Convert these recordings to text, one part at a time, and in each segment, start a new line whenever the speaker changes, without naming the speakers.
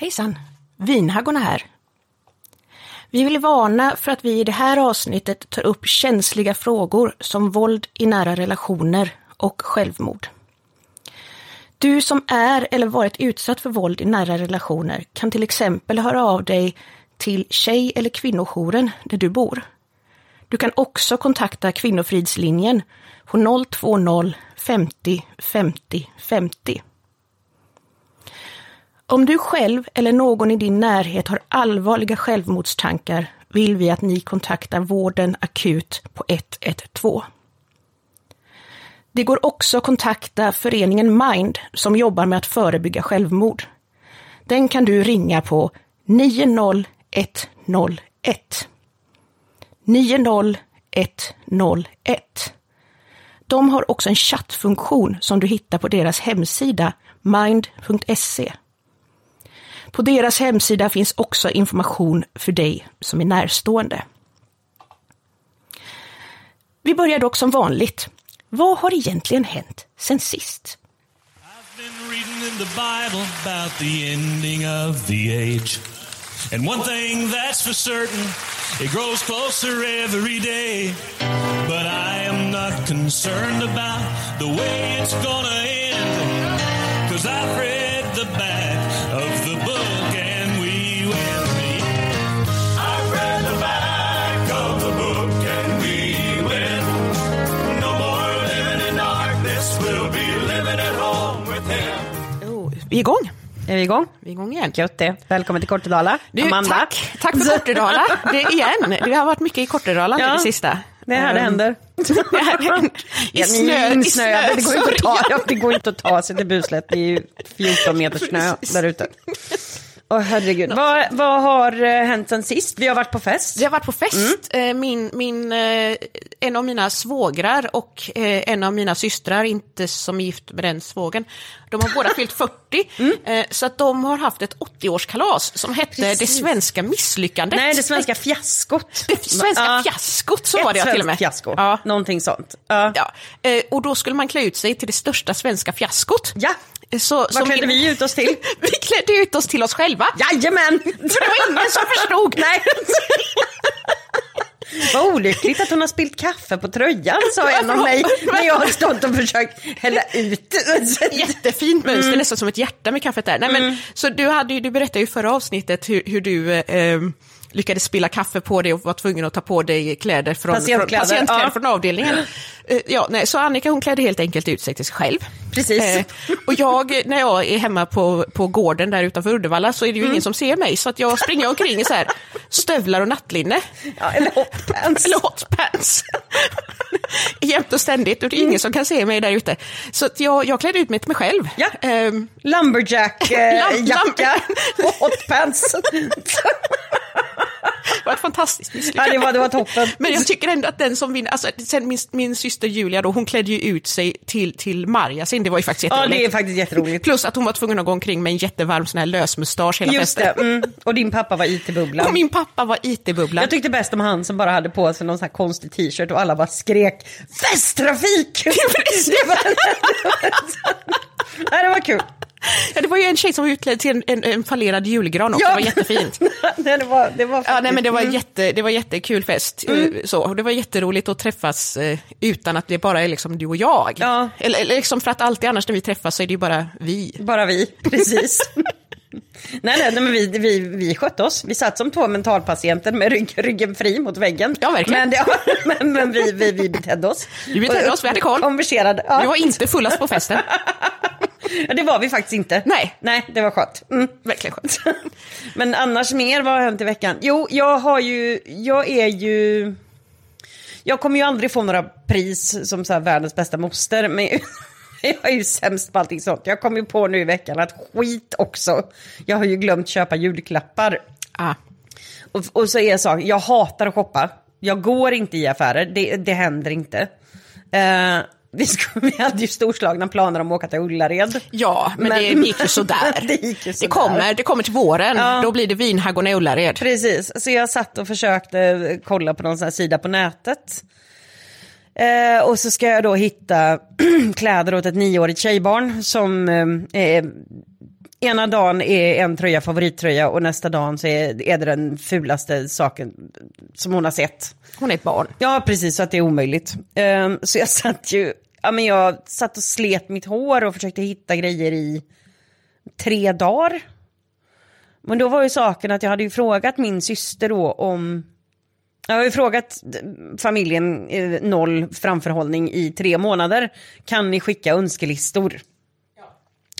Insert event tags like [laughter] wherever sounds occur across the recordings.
Hejsan! Vinhaggorna här. Vi vill varna för att vi i det här avsnittet tar upp känsliga frågor som våld i nära relationer och självmord. Du som är eller varit utsatt för våld i nära relationer kan till exempel höra av dig till tjej eller kvinnojouren där du bor. Du kan också kontakta Kvinnofridslinjen på 020 50 50 50. Om du själv eller någon i din närhet har allvarliga självmordstankar vill vi att ni kontaktar vården akut på 112. Det går också att kontakta föreningen Mind som jobbar med att förebygga självmord. Den kan du ringa på 90101. 90101. De har också en chattfunktion som du hittar på deras hemsida mind.se. På deras hemsida finns också information för dig som är närstående. Vi börjar dock som vanligt. Vad har egentligen hänt sen sist?
And one thing that's for certain, it grows closer every day. But I am not concerned about the way it's gonna end. Cause I've read the back of the book
Oh, vi är igång.
Är vi igång?
Vi är igång igen.
Gött det. Välkommen till Kortedala,
Du,
Amanda.
Tack, tack för Kortedala. Det igen. Det har varit mycket i Kortedala nu
Ja,
det sista.
Det här det
Ehm,
händer.
det här händer. I snö, i
insnöade. Det går inte att ta, [laughs] det går inte att ta sig till Buslet. Det är ju 14 meter snö där ute. Åh herregud. Vad, vad har eh, hänt sen sist? Vi har varit på fest.
Vi har varit på fest.
Mm.
Eh, Min, min, eh, en av mina svågrar och en av mina systrar, inte som är gift med den svågen, de har båda fyllt 40. [laughs] eh, Så att de har haft ett 80-årskalas som hette
Mm. Precis.
Det svenska misslyckandet.
Nej, det svenska fiaskot. [laughs]
Det svenska
Ja.
fiaskot, så var det till och med.
fiasko.
Ja.
Någonting sånt. Ja.
Ja. Och då skulle man klä ut sig till det största svenska fiaskot.
ja.
Så,
Vad klädde vi ut oss till? [laughs]
Vi klädde ut oss till oss själva.
Jajamän!
För det var ingen som förstod.
Nej. [laughs] Vad olyckligt att hon har spilt kaffe på tröjan, sa en av mig när jag har stått och försökt hälla ut. [laughs]
Jättefint mönster,
Mm.
nästan som ett hjärta med kaffet där. Nej, men, så du, hade, du berättade ju i förra avsnittet hur, hur du eh, lyckades spilla kaffe på dig och var tvungen att ta på dig kläder från
Patientkläder,
från, patientkläder
ja.
från avdelningen. Eh, ja, nej, så Annika hon klädde helt enkelt ut sig till sig själv.
Precis.
Eh, och jag, när jag är hemma på, på gården där utanför Uddevalla så är det ju
Mm.
ingen som ser mig så att jag springer omkring i så här stövlar och nattlinne.
Ja, eller hotpants. [laughs]
Eller hotpants. Jämt och ständigt och det är ingen som kan se mig där ute. Så att jag, jag klädde ut mig till mig själv.
Ja.
Ehm,
Lumberjack-jacka
Lam-
och hotpants. [laughs]
det var ett fantastiskt
Ja,
misslyckande.
det var, det var toppen.
Men jag tycker ändå att den som vinner, alltså sen min, min syster Julia då, hon klädde ju ut sig till, till Marjasin, det var ju faktiskt
Ja,
jätteroligt.
det är faktiskt jätteroligt.
Plus att hon var tvungen att gå omkring med en jättevarm sån här lösmustasch hela
Just
festen.
Mm. Och din pappa var
Och
IT-bubblan.
min pappa var IT-bubblan.
Jag tyckte bäst om han som bara hade på sig någon sån här konstig t-shirt och alla bara skrek festtrafik! [laughs] det, var... [laughs] [laughs] Nej, det var kul.
Ja, det var ju en tjej som var utklädd till en, en, en fallerad julgran också, det var jättefint. [laughs]
nej, det var, det var
Ja, nej, men det var,
Mm.
jätte, det var jättekul fest. eh, Så, och det var jätteroligt att träffas eh, utan att det bara är liksom du och jag.
Ja.
Eller, eller liksom för att alltid annars när vi träffas så är det ju bara vi.
Bara vi, precis. [laughs] nej, nej, nej, men vi, vi, vi skötte oss. Vi satt som två mentalpatienter med rygg, ryggen fri mot väggen.
Ja, verkligen.
Men, det, [laughs] men, men vi, vi, vi betedde oss.
Vi betedde oss, vi hade koll.
Konverserade. Ja.
Vi var inte fullast på festen. [laughs]
Ja, det var vi faktiskt inte.
Nej.
Nej, det var skönt. Mm.
Verkligen skönt. [laughs]
Men annars mer, vad har hänt i veckan? Jo, jag har ju, jag är ju... Jag kommer ju aldrig få några pris som så världens bästa moster, men [laughs] jag är ju sämst på allting sånt. Jag kom ju på nu i veckan att skit också. Jag har ju glömt köpa julklappar.
Ah.
Och, och så är saken, jag hatar att shoppa. Jag går inte i affärer, det, det händer inte. Eh, [laughs] vi, skulle, vi hade ju storslagna planer om att åka till Ullared.
Ja, men,
Men-
det gick ju sådär. [laughs]
Det gick ju
det,
sådär.
kommer, det kommer till våren,
Ja.
då blir det vinhaggorna i Ullared.
Precis, så jag satt och försökte kolla på någon sån här sida på nätet. Eh, och så ska jag då hitta [clears throat] kläder åt ett nioårigt tjejbarn som eh, är ena dagen är en tröja favorittröja och nästa dagen så är, är det den fulaste saken som hon har sett.
Hon är ett barn.
Ja, precis, så att det är omöjligt. Ehm, så jag satt ju, ja men jag satt och slet mitt hår och försökte hitta grejer i tre dagar. Men då var ju saken att jag hade ju frågat min syster då om jag har ju frågat familjen eh, noll framförhållning i tre månader. Kan ni skicka önskelistor?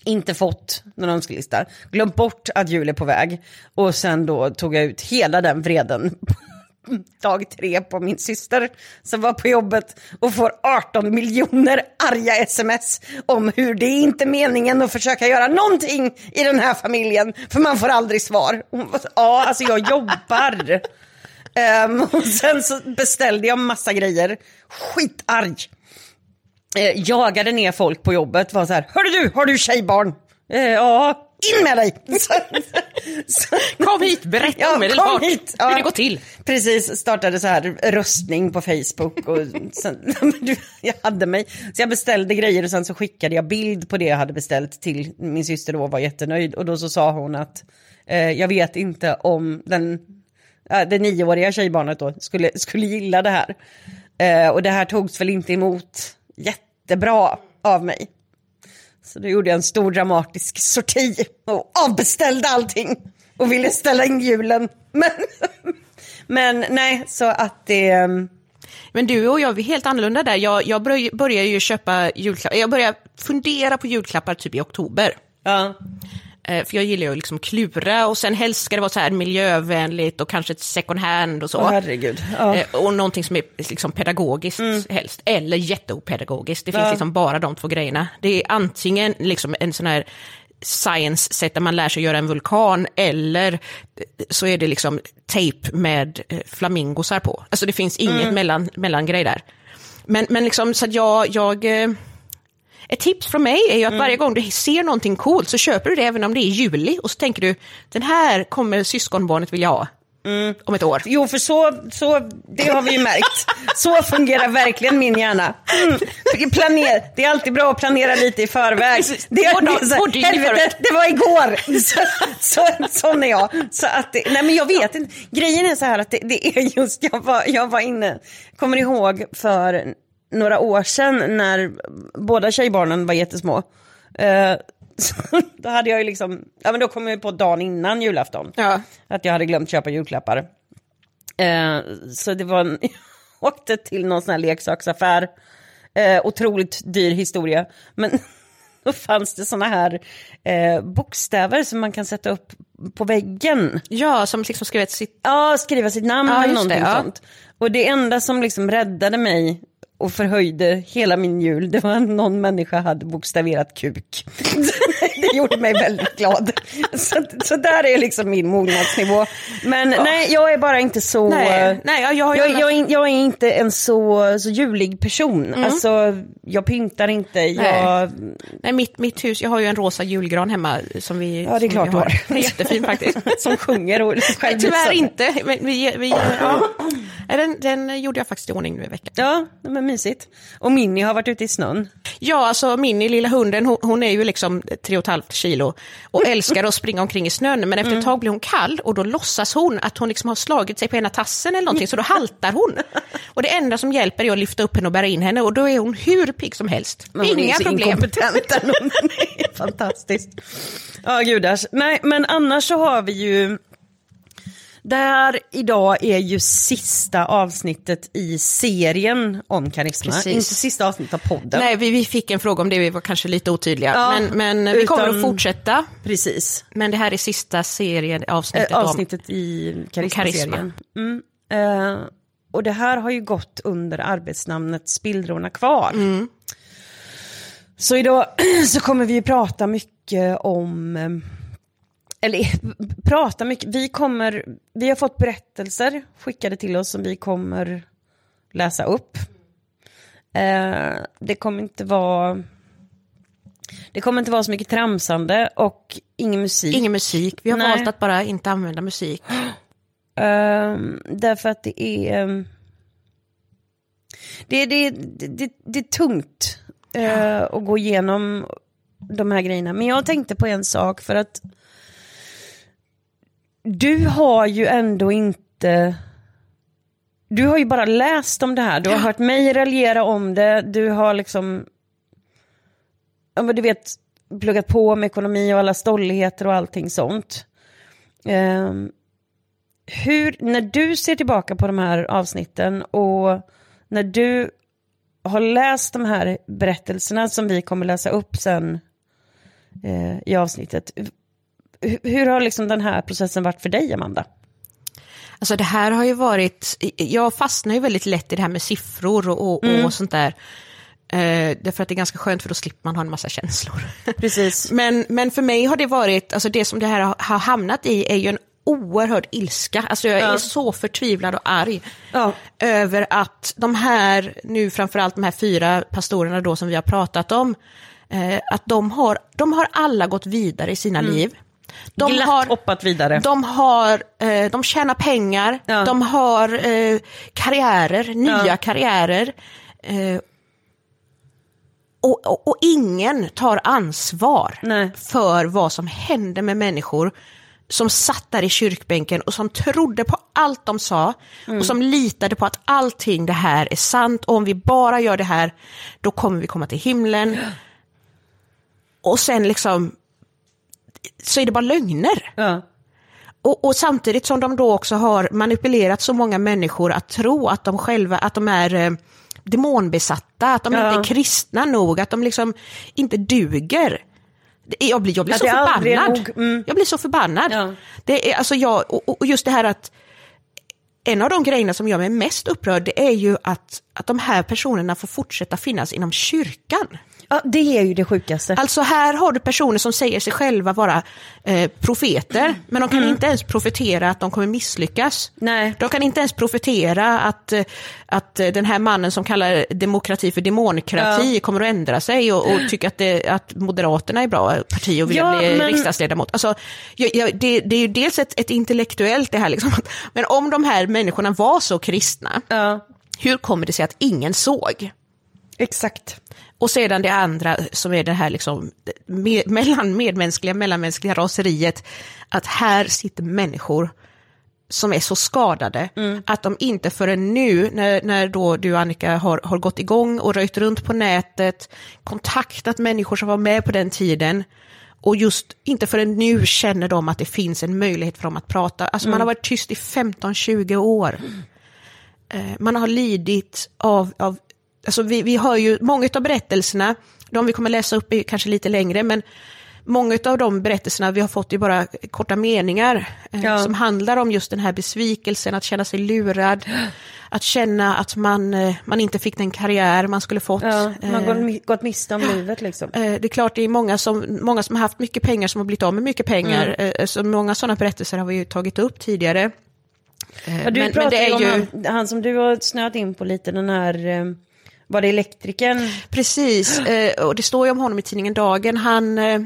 Inte fått någon önskelista. Glömt bort att jul är på väg. Och sen då tog jag ut hela den vreden [laughs] dag tre på min syster som var på jobbet och får 18 miljoner arga sms om hur det är inte meningen att försöka göra någonting i den här familjen för man får aldrig svar. Hon Ja, alltså jag jobbar. Ehm, [laughs] och sen så beställde jag massa grejer, skitarg. Eh, jagade ner folk på jobbet, var så här, hörru du, har du tjejbarn? Eh, ja, in med dig! [laughs] Så, så,
Kom hit, berätta
Ja,
omedelbart
kom hit. Ja.
hur det går till.
Precis, startade så här röstning på Facebook och sen, [laughs] jag hade mig. Så jag beställde grejer och sen så skickade jag bild på det jag hade beställt till min syster då var jättenöjd. Och då så sa hon att eh, jag vet inte om den, det nioåriga tjejbarnet då skulle, skulle gilla det här. Eh, och det här togs väl inte emot jättebra av mig. Så då gjorde jag en stor dramatisk sorti och avbeställde allting och ville ställa in julen. Men, [laughs] men nej, så att det... ehm,
Men du och jag, vi är helt annorlunda där. Jag, jag börj- börjar ju köpa julklappar, jag börjar fundera på julklappar typ i oktober.
Ja,
För jag gillar ju liksom klura och sen helst ska det vara så här miljövänligt och kanske ett second hand och så.
Åh, herregud.
Eh, Och någonting som är liksom pedagogiskt helst, eller jätteopedagogiskt. Det finns
Ja.
liksom bara de två grejerna. Det är antingen liksom en sån här science-sätt där man lär sig göra en vulkan, eller så är det liksom tejp med eh, flamingosar på. Alltså det finns inget mellan, mellangrej där. Men, men liksom så jag, jag eh, ett tips från mig är ju att varje gång du ser någonting coolt så köper du det även om det är juli och så tänker du den här kommer syskonbarnet vilja ha om ett år.
Jo, för så, så, det har vi ju märkt. Så fungerar verkligen min hjärna. Mm. Planer, det är alltid bra att planera lite i förväg. Det,
dagar-
det är så- helvete, det var igår. Så, så, sån är jag. Så att det, nej men jag vet inte. Grejen är så här att det, det är just, jag var, jag var inne, kommer ihåg för några år sedan när båda tjejbarnen var jättesmå. Eh, [laughs] då hade jag ju liksom, ja men då kom jag på dagen innan julafton.
Ja.
Att jag hade glömt köpa julklappar. Eh, så det var en, [laughs] jag åkte till någon sån här leksaksaffär. Eh, otroligt dyr historia. Men [laughs] då fanns det såna här eh, bokstäver som man kan sätta upp på väggen.
Ja, som liksom skrev ett sitt...
Ja, skriva sitt namn
Ja,
eller någonting
det, ja.
sånt. Och det enda som liksom räddade mig och förhöjde hela min jul, det var någon människa hade bokstaverat kuk. [laughs] det gjorde mig väldigt glad. Så, så där är liksom min mognadsnivå. Men nej, jag är bara inte så...
Nej, nej, jag- jag har
jag, jag, jag är inte en så, så julig person. Alltså, jag pyntar inte, jag...
Nej, mitt, mitt hus, jag har ju en rosa julgran hemma som vi...
Ja, det är klart
vi
du har.
Den är jättefin faktiskt. [laughs]
som sjunger och
Nej,
själv
tyvärr inte, men vi, vi, ja. Nej, den, den gjorde jag faktiskt i ordning nu i veckan.
Ja, men mysigt. Och Minnie har varit ute i snön.
Ja, alltså Minnie, lilla hunden, hon, hon är ju liksom tre och ett halvt kilo och älskar att springa omkring i snön, men efter ett tag blir hon kall och då låtsas hon att hon liksom har slagit sig på ena tassen eller någonting, så då haltar hon. [laughs] Och det enda som hjälper är att lyfta upp henne och bära in henne och då är hon hur pigg som helst.
Men hon är
Inga
så
problem.
inkompetent [laughs] det är fantastiskt. Ja, gudars. Nej, men annars så har vi ju... Det här idag är ju sista avsnittet i serien om karisma.
Precis.
Inte sista avsnittet av podden.
Nej, vi, vi fick en fråga om det, vi var kanske lite otydliga.
Ja,
men men vi kommer
utan-
att fortsätta.
Precis.
Men det här är sista serien,
Eh,
avsnittet om...
avsnittet i karismaserien.
karisma.
Mm. Eh, och det här har ju gått under arbetsnamnet Spillrorna kvar.
Mm.
Så idag [clears throat] så kommer vi ju prata mycket om, eh, eller [laughs] prata mycket, vi kommer, vi har fått berättelser skickade till oss som vi kommer läsa upp. Eh, det kommer inte vara, det kommer inte vara så mycket tramsande och ingen musik.
Ingen musik, vi har
Nej.
valt att bara inte använda musik. [gasps]
Ehm, därför att det är... ehm, det, det, det, det, det är tungt eh, att gå igenom de här grejerna. Men jag tänkte på en sak för att du har ju ändå inte... Du har ju bara läst om det här, du har hört mig raljera om det, du har liksom... Ja men du vet, pluggat på med ekonomi och alla stolligheter och allting sånt. Um, hur, när du ser tillbaka på de här avsnitten och när du har läst de här berättelserna som vi kommer läsa upp sen eh, i avsnittet. Hur, har liksom den här processen varit för dig, Amanda?
Alltså det här har ju varit, jag fastnar ju väldigt lätt i det här med siffror och, och, mm. och sånt där. Eh, därför att det är ganska skönt för då slipper man ha en massa känslor.
Precis. [laughs]
men, men för mig har det varit, alltså det som det här har hamnat i är ju en oerhörd ilska. Alltså jag är så förtvivlad och arg ja. över att de här, nu framförallt de här fyra pastorerna då som vi har pratat om, eh, att de har, de har alla gått vidare i sina mm. liv.
De Glatt har hoppat vidare.
De, har, eh, de tjänar pengar, ja. de har eh, karriärer, nya ja. karriärer. Eh, och, och, och, ingen tar ansvar Nej. för vad som händer med människor som satt där i kyrkbänken och som trodde på allt de sa mm. och som litade på att allting det här är sant och om vi bara gör det här då kommer vi komma till himlen. Och sen liksom så är det bara lögner. Ja. Och, och, samtidigt som de då också har manipulerat så många människor att tro att de själva, att de är eh, demonbesatta, att de ja. inte är kristna nog, att de liksom inte duger. Jag blir, jag blir så förbannad. Mm. Jag blir så förbannad. Ja. Det är, alltså jag, och, och, just det här att en av de grejerna som gör mig mest upprörd det är ju att, att de här personerna får fortsätta finnas inom kyrkan.
Ja, det är ju det sjukaste.
Alltså här har du personer som säger sig själva vara eh, profeter, men de kan mm. inte ens profetera att de kommer misslyckas.
Nej.
De kan inte ens profetera att, eh, att den här mannen som kallar demokrati för demonkrati ja. kommer att ändra sig och, och tycker att, det, att Moderaterna är bra parti och vill ja, bli men... riksdagsledamot. Alltså, jag, jag, det, det, är ju dels ett, ett intellektuellt det här, liksom, men om de här människorna var så kristna, ja. hur kommer det sig att ingen såg?
Exakt.
Och sedan det andra som är det här liksom, med, mellan medmänskliga, mellanmänskliga raseriet, att här sitter människor som är så skadade mm. att de inte förrän nu, när, när då du Annika har, har gått igång och röjt runt på nätet, kontaktat människor som var med på den tiden, och just inte förrän nu känner de att det finns en möjlighet för dem att prata. Alltså mm. man har varit tyst i 15-20 år. Mm. Man har lidit av, av alltså vi, vi har ju många av berättelserna, de vi kommer läsa upp är kanske lite längre, men många av de berättelserna vi har fått är bara korta meningar eh, ja. som handlar om just den här besvikelsen, att känna sig lurad, [gasps] att känna att man, eh, man inte fick den karriär man skulle fått. Ja,
man har gått, gått miste om livet liksom.
Eh, det är klart, det är många som, många som har haft mycket pengar som har blivit av med mycket pengar. Mm. Så många sådana berättelser har vi ju tagit upp tidigare.
Ja, du men, men det är ju... Han, han, som du har snöat in på lite, den här var det elektrikern?
Precis, [gasps] eh, och det står ju om honom i tidningen Dagen. Han, eh,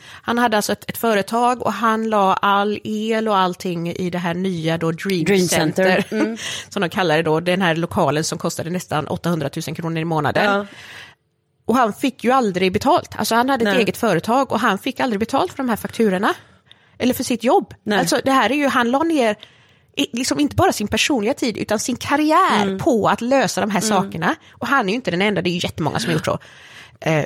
han hade alltså ett, ett, företag och han la all el och allting i det här nya då Dream, Dream Center, Center. [laughs] Mm. som de kallar det då, den här lokalen som kostade nästan 800 000 kronor i månaden. Ja. Och han fick ju aldrig betalt, alltså han hade ett Nej. eget företag och han fick aldrig betalt för de här fakturorna. Eller för sitt jobb. Nej. Alltså det här är ju, han la ner liksom inte bara sin personliga tid utan sin karriär mm. på att lösa de här mm. sakerna. Och han är ju inte den enda, det är ju jättemånga som har gjort så. Eh,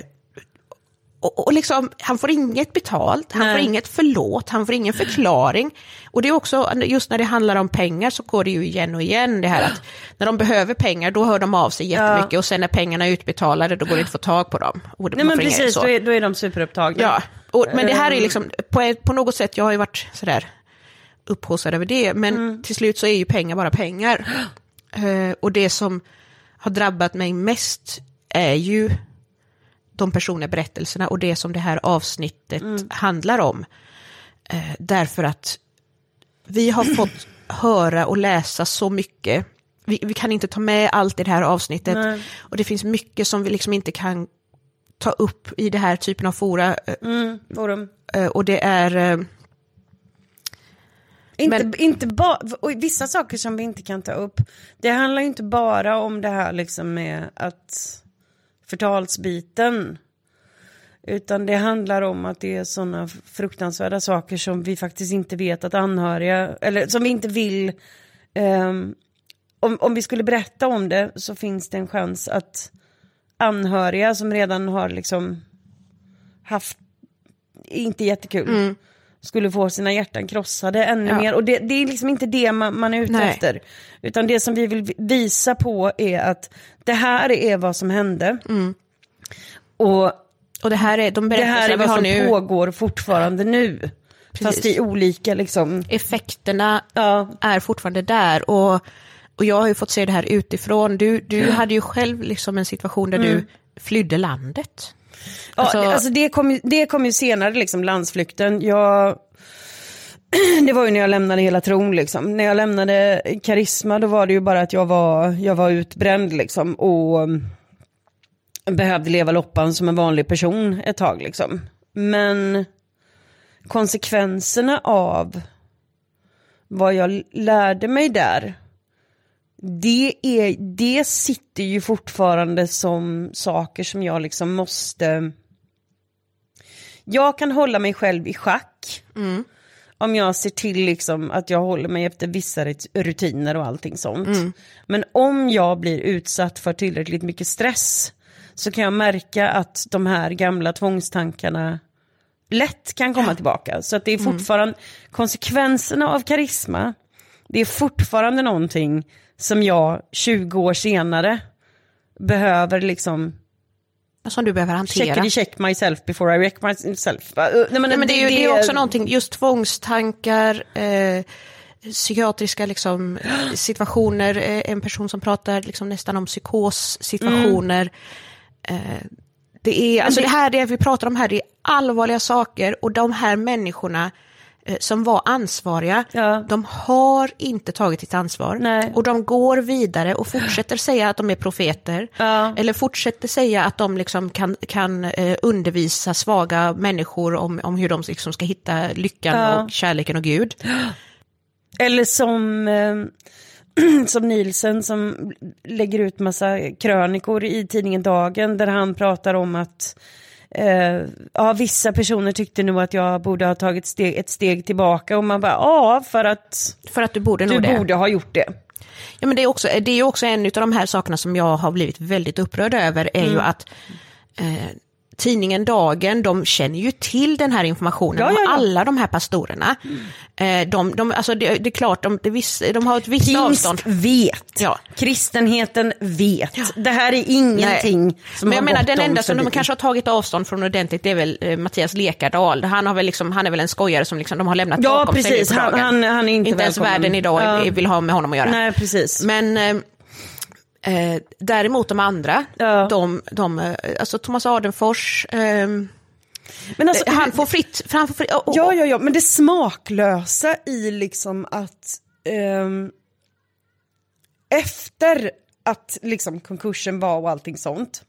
och, och liksom, han får inget betalt, han Nej. får inget förlåt, han får ingen förklaring. Och det är också, just när det handlar om pengar så går det ju igen och igen det här att när de behöver pengar då hör de av sig jättemycket ja. och sen när pengarna är utbetalade då går det inte att få tag på dem.
Och Nej men precis, då är, då är de superupptagna.
Ja, och, men det här är liksom, på, på något sätt, jag har ju varit sådär, upphaussad över det. Men mm. till slut så är ju pengar bara pengar. Uh, [gasps] och det som har drabbat mig mest är ju de personliga berättelserna och det som det här avsnittet mm. handlar om. Uh, därför att vi har [clears throat] fått höra och läsa så mycket. Vi, vi, kan inte ta med allt i det här avsnittet. Nej. Och det finns mycket som vi liksom inte kan ta upp i det här typen av fora.
Mm, forum.
Och det är
inte, men... inte bara, vissa saker som vi inte kan ta upp, det handlar ju inte bara om det här liksom med att förtalsbiten. Utan det handlar om att det är sådana fruktansvärda saker som vi faktiskt inte vet att anhöriga, eller som vi inte vill, ehm, om, om vi skulle berätta om det så finns det en chans att anhöriga som redan har liksom haft, inte jättekul, skulle få sina hjärtan krossade ännu
Ja.
mer. Och det, det är liksom inte det man, man är ute
Nej.
efter. Utan det som vi vill vi- visa på är att det här är vad som hände. Och
Och det här är de
det här är vad som
nu.
pågår fortfarande nu. Fast i olika liksom,
Effekterna
ja,
är fortfarande där. Och, och jag har ju fått se det här utifrån. Du, du hade ju själv liksom en situation där du flydde landet.
Ja,
Alltså-
alltså, det, kom ju, det kom ju senare, liksom, landsflykten. Jag, [clears throat] det var ju när jag lämnade hela tron. Liksom. När jag lämnade Karisma då var det ju bara att jag var, jag var utbränd liksom, och mm, behövde leva loppan som en vanlig person ett tag. Liksom. Men konsekvenserna av vad jag lärde mig där det, är, det sitter ju fortfarande som saker som jag liksom måste... Jag kan hålla mig själv i schack. Om jag ser till liksom att jag håller mig efter vissa rutiner och allting sånt. Men om jag blir utsatt för tillräckligt mycket stress så kan jag märka att de här gamla tvångstankarna lätt kan komma tillbaka. Så att det är fortfarande konsekvenserna av karisma. Det är fortfarande någonting som jag 20 år senare behöver liksom
Som du behöver hantera.
check, check myself before I wreck myself. Uh, Nej,
Nej, men det, är ju, det är också någonting, just tvångstankar, eh, psykiatriska liksom, eh, [gasps] situationer, eh, en person som pratar liksom, nästan om psykossituationer. Eh, det, är, alltså, det... här det vi pratar om här, det är allvarliga saker och de här människorna eh, som var ansvariga,
Ja.
de har inte tagit sitt ansvar.
Nej.
Och de går vidare och fortsätter säga att de är profeter.
Ja.
Eller fortsätter säga att de liksom kan, kan eh, undervisa svaga människor om, om hur de liksom ska hitta lyckan
Ja.
och kärleken och Gud.
Eller som, eh, [clears throat] som Nielsen som lägger ut massa krönikor i tidningen Dagen där han pratar om att eh, ja, vissa personer tyckte nog att jag borde ha tagit steg, ett steg tillbaka och man bara ja för att
För att du borde
du
det.
borde ha gjort det.
Ja, men det, är också, det är också en av de här sakerna som jag har blivit väldigt upprörd över, är
Mm.
ju att eh, tidningen Dagen, de känner ju till den här informationen,
Ja, ja, ja.
alla de här pastorerna. Eh, de, de, alltså det, det är klart, de, de har ett visst
Pingst
avstånd.
vet. Kristenheten vet. Det här är ingenting
Nej.
som
Men jag
har
menar den enda som de kanske har tagit avstånd från ordentligt det är väl eh, Mattias Lekardal. Han, har väl liksom, han är väl en skojare som liksom, de har lämnat
Ja,
bakom sig
precis.
på
Han- han- han är inte
ens
välkommen.
världen idag vill ha med honom att göra.
Nej, precis.
Men eh, eh, däremot de andra,
Ja.
de, de, eh, alltså Thomas Adenfors, ehm,
Men alltså,
han får fritt, han får fritt, och,
Ja, ja, ja, men det smaklösa i liksom att ehm, efter att liksom konkursen var och allting sånt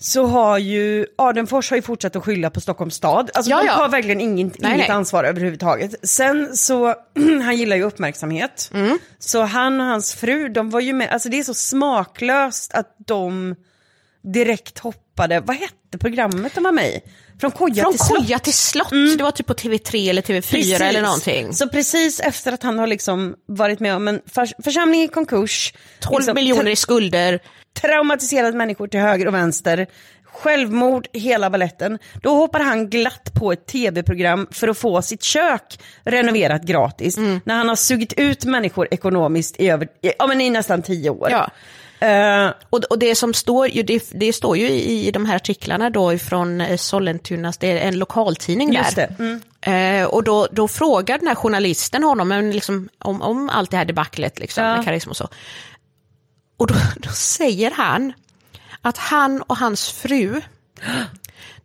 så har ju Adenfors har ju fortsatt att skylla på Stockholms stad. Alltså
Ja,
de
ja.
tar verkligen ingen,
Nej,
inget
nej.
ansvar överhuvudtaget. Sen så, [clears throat] han gillar ju uppmärksamhet.
Mm.
Så han och hans fru, de var ju med, alltså det är så smaklöst att de direkt hoppade, vad hette programmet de var med i? Från koja
från
till slott.
koja till slott, det var typ på TV3 eller TV4
Precis.
eller någonting.
Så precis efter att han har liksom varit med om en förs- församling i konkurs,
12
liksom,
miljoner i skulder.
traumatiserat människor till höger och vänster, självmord, hela balletten. Då hoppar han glatt på ett tv-program för att få sitt kök renoverat gratis.
Mm.
När han har sugit ut människor ekonomiskt i, över, ja, men i nästan tio år.
Ja.
Eh,
Och, och det som står ju, det, det står ju i, i de här artiklarna då från eh, Sollentunas, det är en lokaltidning där.
det, mm.
Eh, och då, då frågar den här journalisten honom men liksom, om, om allt det här debaclet liksom,
Ja.
med karisma och så. Och då, [laughs] då säger han att han och hans fru,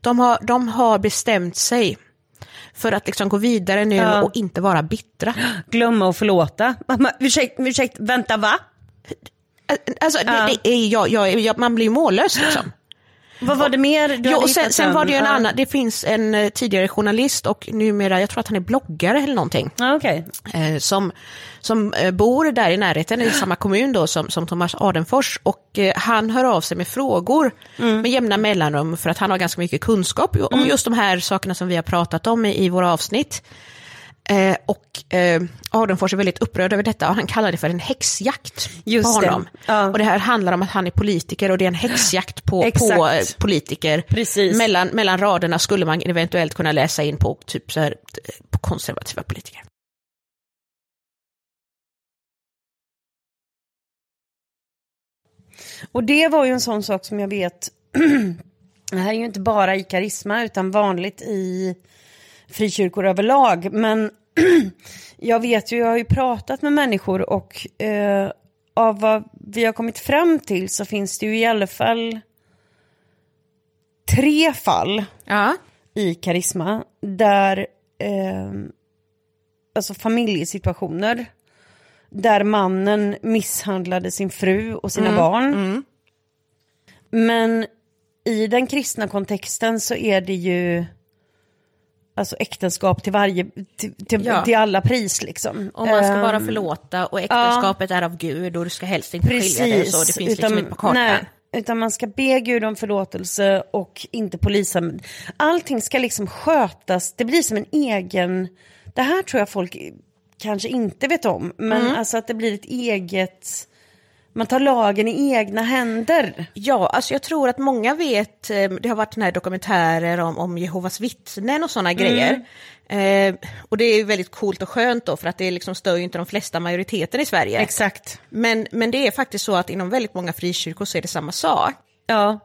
de har, de har bestämt sig för att liksom gå vidare nu
Ja.
och inte vara bittra.
glömma och förlåta. Mamma, ursäkt, ursäkt, vänta va?
Alltså,
Ja.
det, det är, jag, jag, jag, man blir ju mållös liksom. [gasps]
Vad var det mer? Du
Jo, och sen, sen var det ju en annan, det finns en eh, tidigare journalist och numera, jag tror att han är bloggare eller någonting,
Ja, okej.
eh, som, som eh, bor där i närheten i [gasps] samma kommun då som, som Thomas Adenfors och eh, han hör av sig med frågor med jämna mellanrum för att han har ganska mycket kunskap om just de här sakerna som vi har pratat om i, i våra avsnitt. Eh, och eh, Adenfors är väldigt upprörd över detta och han kallar det för en häxjakt
Just
på
det.
honom.
Ja.
Och det här handlar om att han är politiker och det är en häxjakt på, [laughs] på eh, politiker.
Precis.
Mellan, mellan raderna skulle man eventuellt kunna läsa in på, typ så här, eh, på konservativa politiker.
Och det var ju en sån sak som jag vet, [clears throat] det här är ju inte bara i karisma utan vanligt i frikyrkor överlag. Men [clears throat] jag vet ju, jag har ju pratat med människor och eh, av vad vi har kommit fram till så finns det ju i alla fall tre fall
Ja.
i karisma där eh, alltså familjesituationer där mannen misshandlade sin fru och sina barn. Men i den kristna kontexten så är det ju alltså äktenskap till varje, till, till,
Ja.
till alla pris liksom.
Och man ska
Ehm,
bara förlåta och äktenskapet är av Gud och du ska helst inte skilja dig så. Det finns liksom inte på kartan.
nej, utan man ska be Gud om förlåtelse och inte polisen. Allting ska liksom skötas, det blir som en egen, det här tror jag folk kanske inte vet om, men
Mm.
alltså att det blir ett eget, man tar lagen i egna händer.
Ja, alltså jag tror att många vet, eh, det har varit den här dokumentärer om, om Jehovas vittnen och sådana grejer. Eh, och det är väldigt coolt och skönt då, för att det liksom stör ju inte de flesta majoriteten i Sverige.
Exakt.
Men, men det är faktiskt så att inom väldigt många frikyrkor så är det samma sak.
Ja,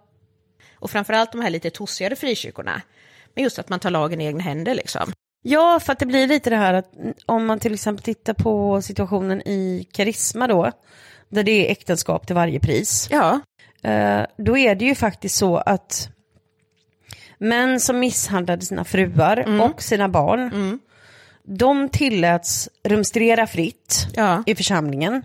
Och framförallt de här lite tossigare frikyrkorna. Men just att man tar lagen i egna händer liksom.
Ja, för att det blir lite det här att om man till exempel tittar på situationen i Karisma då, där det är äktenskap till varje pris.
Ja,
Eh, då är det ju faktiskt så att män som misshandlade sina fruar och sina barn, de tilläts rumstrera fritt
Ja.
i församlingen.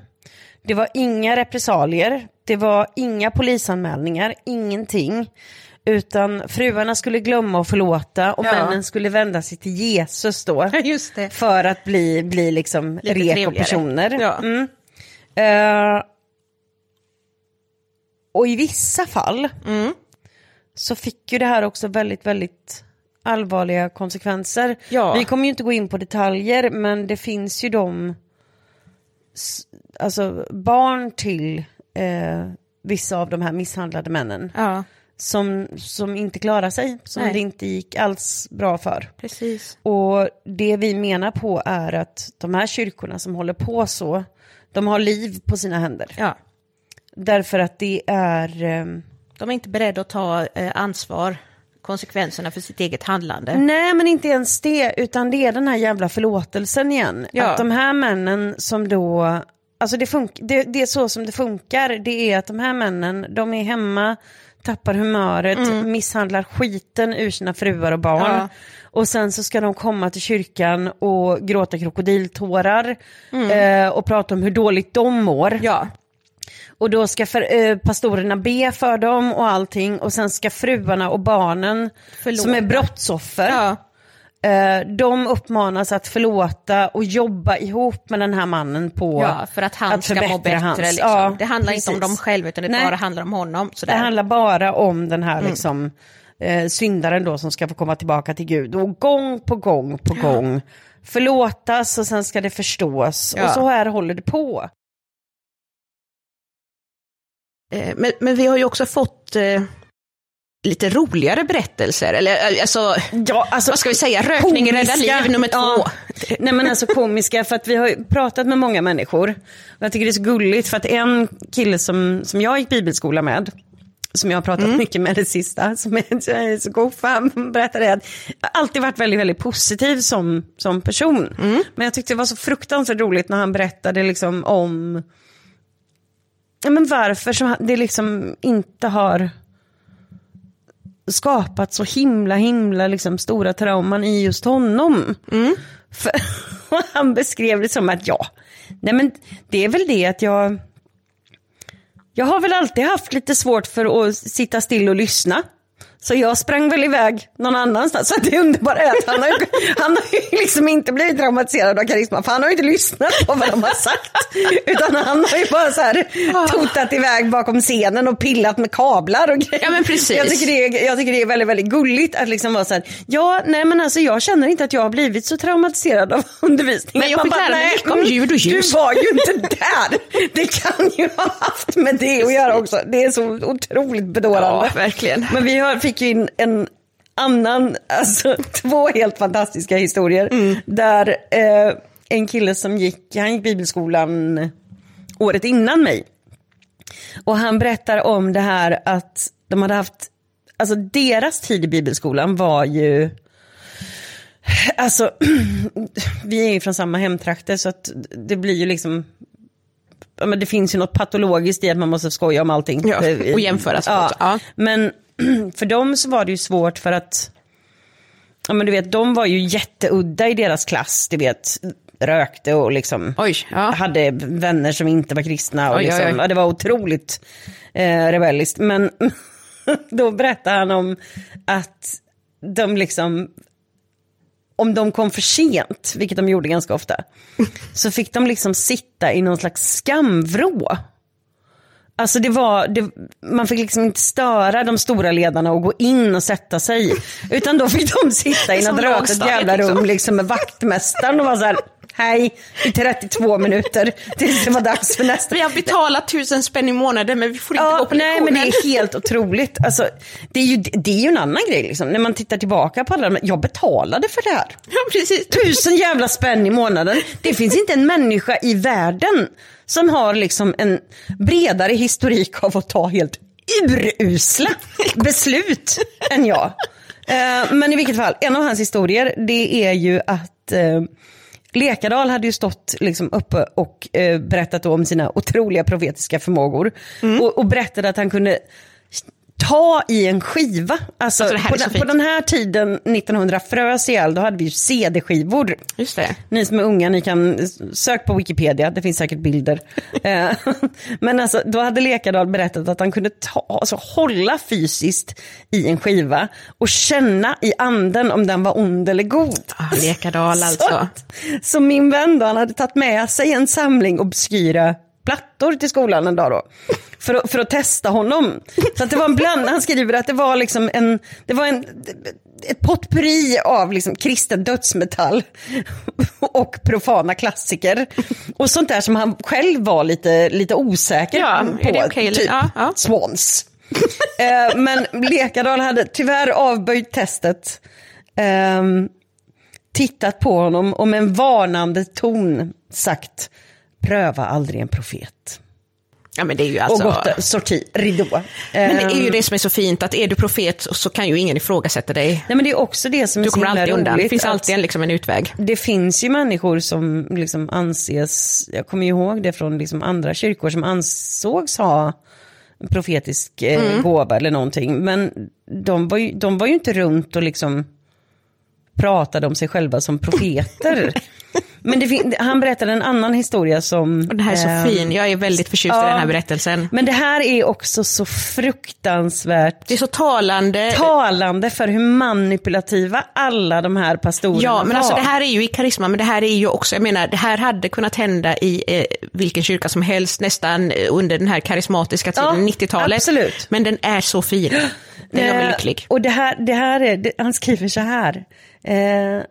Det var inga repressalier, det var inga polisanmälningar, ingenting. Utan fruarna skulle glömma och förlåta och
Ja.
männen skulle vända sig till Jesus då. [laughs] För att bli, bli liksom
Lite
reko
trevligare.
personer.
Ja.
Mm. Eh, och i vissa fall
Mm.
så fick ju det här också väldigt, väldigt allvarliga konsekvenser.
Ja.
Vi kommer ju inte gå in på detaljer, men det finns ju de, alltså barn till eh, vissa av de här misshandlade männen
Ja,
som, som inte klarar sig, som
Nej.
det inte gick alls bra för.
precis.
Och det vi menar på är att de här kyrkorna som håller på så, de har liv på sina händer.
Ja.
Därför att det är... ehm,
De är inte beredda att ta eh, ansvar, konsekvenserna för sitt eget handlande.
Nej, men inte ens det, utan det är den här jävla förlåtelsen igen.
Ja.
Att de här männen som då... Alltså det, fun- det, det är så som det funkar, det är att de här männen, de är hemma, tappar humöret, misshandlar skiten ur sina fruar och barn.
Mm. Ja.
Och sen så ska de komma till kyrkan och gråta krokodiltårar eh, och prata om hur dåligt de mår.
Mm. Ja,
Och då ska för, eh, pastorerna be för dem och allting och sen ska fruarna och barnen
Förlåta.
som är brottsoffer,
ja,
de uppmanas att förlåta och jobba ihop med den här mannen på
ja för att han
att
ska må bättre.
hans-
Liksom.
Ja,
det handlar inte om
precis.
dem själva, utan det
Nej.
bara handlar om honom.
Det
Sådär.
handlar bara om den
Mm.
här liksom, eh, syndaren då som ska få komma tillbaka till Gud. Och gång på gång på gång förlåtas och sen ska det förstås.
Ja.
Och så här håller det på.
Eh, Men, men vi har ju också fått eh, lite roligare berättelser, eller eh, alltså,
Ja, alltså,
vad ska vi säga, rökning räddar liv nummer två.
Ja. Nej men alltså komiska, för att vi har pratat med många människor. Och jag tycker det är så gulligt för att en kille som, som jag gick bibelskola med, som jag har pratat
Mm.
mycket med det sista, som är så god för han berättade att jag alltid varit väldigt, väldigt positiv som, som person.
Mm.
Men jag tyckte det var så fruktansvärt roligt när han berättade liksom om ja, men varför som det liksom inte har skapat så himla, himla liksom stora trauman i just honom. För, och [laughs] han beskrev det som att ja, nej men det är väl det att jag, jag har väl alltid haft lite svårt för att sitta still och lyssna. Så jag sprang väl iväg någon annanstans. Så det underbara är att han har, ju, han har ju liksom inte blivit traumatiserad av karisma. För han har ju inte lyssnat på vad de har sagt. Utan han har ju bara så här totat iväg bakom scenen och pillat med kablar och grejer.
Ja, men precis.
Jag tycker det är, jag tycker det är väldigt, väldigt gulligt att liksom vara så här. Ja, nej men alltså jag känner inte att jag har blivit så traumatiserad av undervisningen.
Men jag fick lära mig
"Nej,
mycket om ljud och ljus."
Du var ju inte där. Det kan ju ha haft med det att göra också. Det är så otroligt bedårande.
Ja, verkligen.
Men vi har, fick ju in en annan, alltså [laughs] två helt fantastiska historier.
Mm.
Där eh, en kille som gick, han gick bibelskolan året innan mig. Och han berättar om det här att de hade haft, alltså deras tid i bibelskolan var ju, alltså [clears throat] vi är ju från samma hemtrakter så att det blir ju liksom Ja, men det finns ju något patologiskt i att man måste skoja om allting.
Ja, och jämföra såklart. Ja.
Men [clears throat] för dem så var det ju svårt för att, ja men du vet, de var ju jätteudda i deras klass, du vet, rökte och liksom
Oj, ja.
hade vänner som inte var kristna. Och
Oj,
liksom,
oj.
Ja, det var otroligt eh, rebelliskt. Men [laughs] då berättade han om att de liksom, om de kom för sent, vilket de gjorde ganska ofta, så fick de liksom sitta i någon slags skamvrå. Alltså det var, det, man fick liksom inte störa de stora ledarna och gå in och sätta sig. Utan då fick de sitta i något rötet jävla rum
liksom.
liksom med vaktmästaren och vara så här, hej, i 32 minuter tills det var dags för nästa.
Vi har betalat tusen spänn i månaden men vi får inte gå
Ja,
på
nej men det är helt otroligt. Alltså, det, är ju, det är ju en annan grej liksom. När man tittar tillbaka på alla de jag betalade för det här.
Ja, precis.
Tusen jävla spänn i månaden. Det finns inte en människa i världen som har liksom en bredare historik av att ta helt urusla beslut än jag. Eh, Men i vilket fall, en av hans historier det är ju att eh, Lekadal hade ju stått liksom uppe och eh, berättat om sina otroliga profetiska förmågor. Och, och berättade att han kunde ta i en skiva. Alltså,
Alltså,
på,
så
den, på den här tiden, 1900 frös ihjäl, då hade vi ju CD-skivor.
Just det.
Ni som är unga, ni kan sök på Wikipedia, det finns säkert bilder. [laughs] Eh, Men alltså, då hade Lekadal berättat att han kunde ta, alltså, hålla fysiskt i en skiva och känna i anden om den var ond eller god.
Ah, Lekadal [laughs]
Så,
alltså.
att- så min vän då, han hade tagit med sig en samling obskyra plattor till skolan en dag då. För att, för att testa honom. Så det var en bland, han skriver att det var liksom en, det var en, ett potpurri av liksom kristen dödsmetall [laughs] och profana klassiker. Och sånt där som han själv var lite, lite osäker
Ja,
på.
eller-
typ
ja, ja.
Swans. Eh, men Lekadal hade tyvärr avböjt testet. Ehm, tittat på honom och med en varnande ton sagt pröva aldrig en profet.
Ja men det är ju
Och
alltså...
gått sorti, ridå.
Men det är ju
Ehm,
det som är så fint, att är du profet så kan ju ingen ifrågasätta dig.
Nej men det är också det som är
Du
så
kommer
himla
alltid undan. Det
roligt,
finns alltid en, liksom en utväg.
Det finns ju människor som liksom anses, jag kommer ihåg det från liksom andra kyrkor som ansågs ha en profetisk eh,
Mm.
gåva eller någonting. Men de var, ju, de var ju inte runt och liksom pratade om sig själva som profeter. [laughs] Men det han berättade en annan historia som...
Och det här är så
ehm,
fin, jag är väldigt förtjust i
ja.
den här berättelsen.
Men det här är också så fruktansvärt
Det är så talande.
talande för hur manipulativa alla de här pastorerna
Ja, men
var.
alltså det här är ju i karisma, men det här är ju också, jag menar, det här hade kunnat hända i eh, vilken kyrka som helst, nästan eh, under den här karismatiska tiden,
Ja,
90-talet.
absolut.
Men den är så fin. Den gör mig
Eh,
lycklig.
Och det här, det här är, det, han skriver så här. Eh,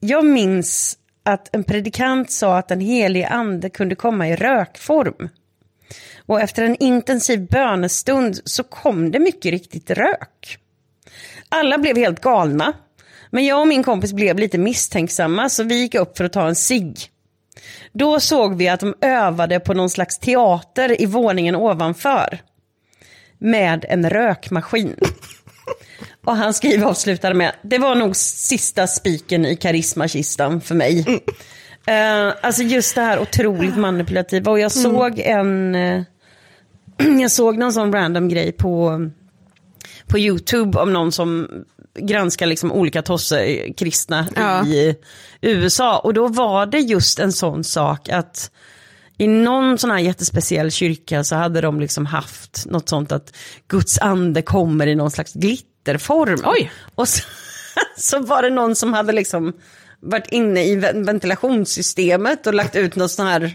jag minns att en predikant sa att den helige ande kunde komma i rökform. Och efter en intensiv bönestund så kom det mycket riktigt rök. Alla blev helt galna. Men jag och min kompis blev lite misstänksamma så vi gick upp för att ta en cigg. Då såg vi att de övade på någon slags teater i våningen ovanför. Med en rökmaskin. Och han skriver avslutade med, det var nog sista spiken i karismakistan för mig. Eh, alltså just det här otroligt manipulativa. Och jag såg en, eh, [clears throat] jag såg någon sån random grej på, på YouTube om någon som granskar liksom olika tosse kristna
Ja.
i USA. Och då var det just en sån sak att i någon sån här jättespeciell kyrka så hade de liksom haft något sånt att Guds ande kommer i någon slags glitterform.
Oj.
Och så, [laughs] så var det någon som hade liksom varit inne i ven- ventilationssystemet och lagt ut något sån här,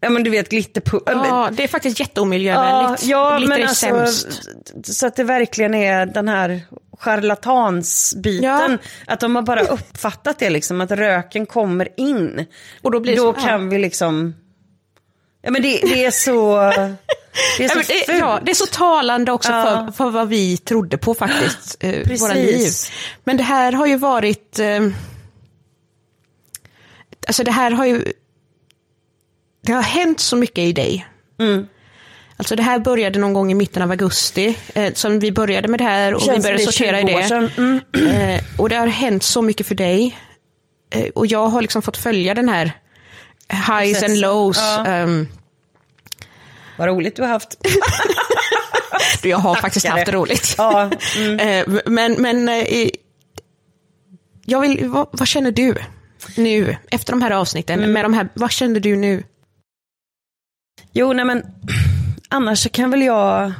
ja men du vet glitterpu...
Ja, det är faktiskt jätteomiljövänligt.
Ja,
Glitter
men
är
alltså,
sämst.
så att det verkligen är den här charlatansbiten. Att de har bara uppfattat det liksom, att röken kommer in.
Och då blir
då
så-
kan vi liksom, ja men det, det är så, [laughs] det är så
det, ja, det är så talande också
Ja.
för, för vad vi trodde på faktiskt, eh,
Precis.
våra liv. Men det här har ju varit... Eh, alltså det här har ju... Det har hänt så mycket i dig.
Mm.
Alltså det här började någon gång i mitten av augusti, eh, som vi började med det här och vi
Känns
började
det
sortera i
20 år
det.
Mm.
Eh, och det har hänt så mycket för dig. Eh, och jag har liksom fått följa den här highs and
Processen.
lows.
Ja.
ehm,
Vad roligt du har haft. [laughs]
jag har faktiskt
Tackare.
haft det roligt.
Ja, mm. [laughs]
Eh, Men, men eh, jag vill, vad, vad känner du nu, efter de här avsnitten?
Mm.
Med de här, vad känner du nu?
Jo, nej men [clears throat] annars så kan väl jag...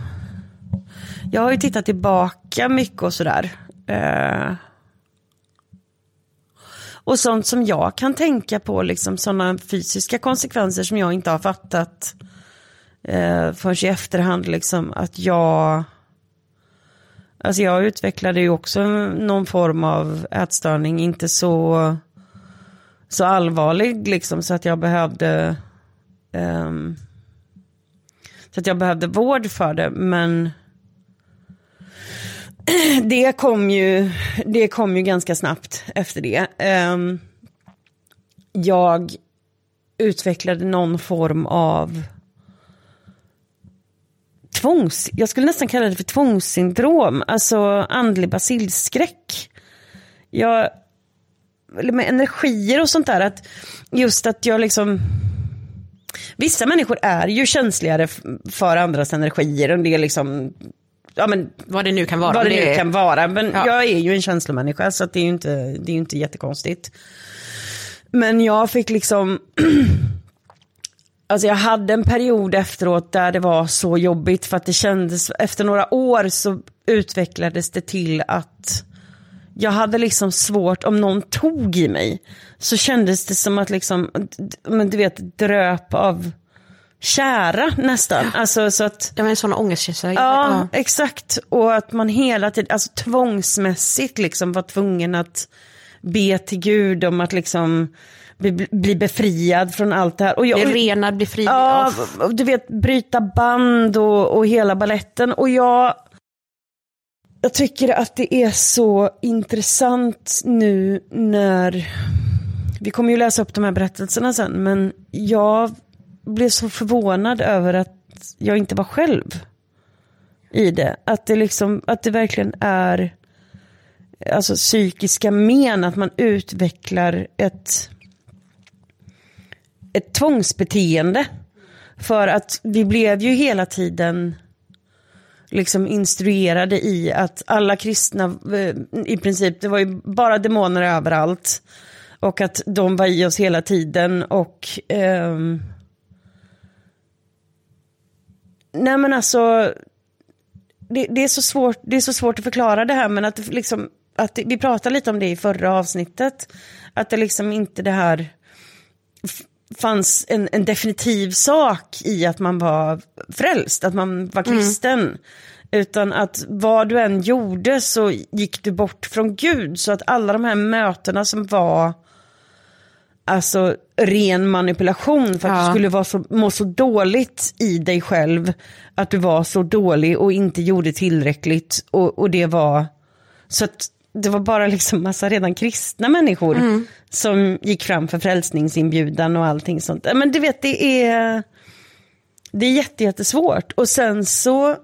Jag har ju tittat tillbaka mycket och sådär. Eh, och sånt som jag kan tänka på, liksom sådana fysiska konsekvenser som jag inte har fattat eh, förrän i efterhand. Liksom, att jag... Alltså jag utvecklade ju också någon form av ätstörning, inte så, så allvarlig liksom så att jag behövde ehm, så att jag behövde vård för det, men [clears throat] det kom ju, det kom ju ganska snabbt efter det. Ehm, jag utvecklade någon form av tvångs... Jag skulle nästan kalla det för tvångssyndrom, alltså andlig basilskräck. Jag, eller med energier och sånt där, att just att jag liksom... Vissa människor är ju känsligare för andras energier. Och det är liksom, ja men
Vad det nu kan vara.
vad det,
om
nu
är-
kan vara. Men
Ja.
jag är ju en känslomänniska så det är ju inte, det är inte jättekonstigt. Men jag fick liksom, [clears throat] alltså jag hade en period efteråt där det var så jobbigt för att det kändes, efter några år så utvecklades det till att jag hade liksom svårt, om någon tog i mig, så kändes det som att liksom, men du vet, dröp av kära nästan. Alltså så att,
Det var en sån ångestkänsla.
Ja, exakt. Och att man hela tiden, alltså tvångsmässigt liksom var tvungen att be till Gud om att liksom bli, bli befriad från allt det här. Och jag,
Bli renad, bli fri.
Ja, du vet bryta band och, och hela balletten. Och jag, jag tycker att det är så intressant nu när, vi kommer ju läsa upp de här berättelserna sen, men jag blev så förvånad över att jag inte var själv i det. Att det, liksom, att det verkligen är alltså, psykiska men, att man utvecklar ett, ett tvångsbeteende. För att vi blev ju hela tiden liksom instruerade i att alla kristna, eh, i princip, det var ju bara demoner överallt. Och att de var i oss hela tiden och Eh, Nej men alltså, det, det, är så svårt, det är så svårt att förklara det här men att, det liksom, att det, vi pratade lite om det i förra avsnittet. Att det liksom inte det här fanns en, en definitiv sak i att man var frälst, att man var kristen. Utan att vad du än gjorde så gick du bort från Gud. Så att alla de här mötena som var alltså ren manipulation för att
Ja.
du skulle vara så, må så dåligt i dig själv. Att du var så dålig och inte gjorde tillräckligt. Och, och det var så att det var bara liksom massa redan kristna människor som gick fram för frälsningsinbjudan och allting sånt. Men du vet, det är, det är jätte, jättesvårt. Och sen så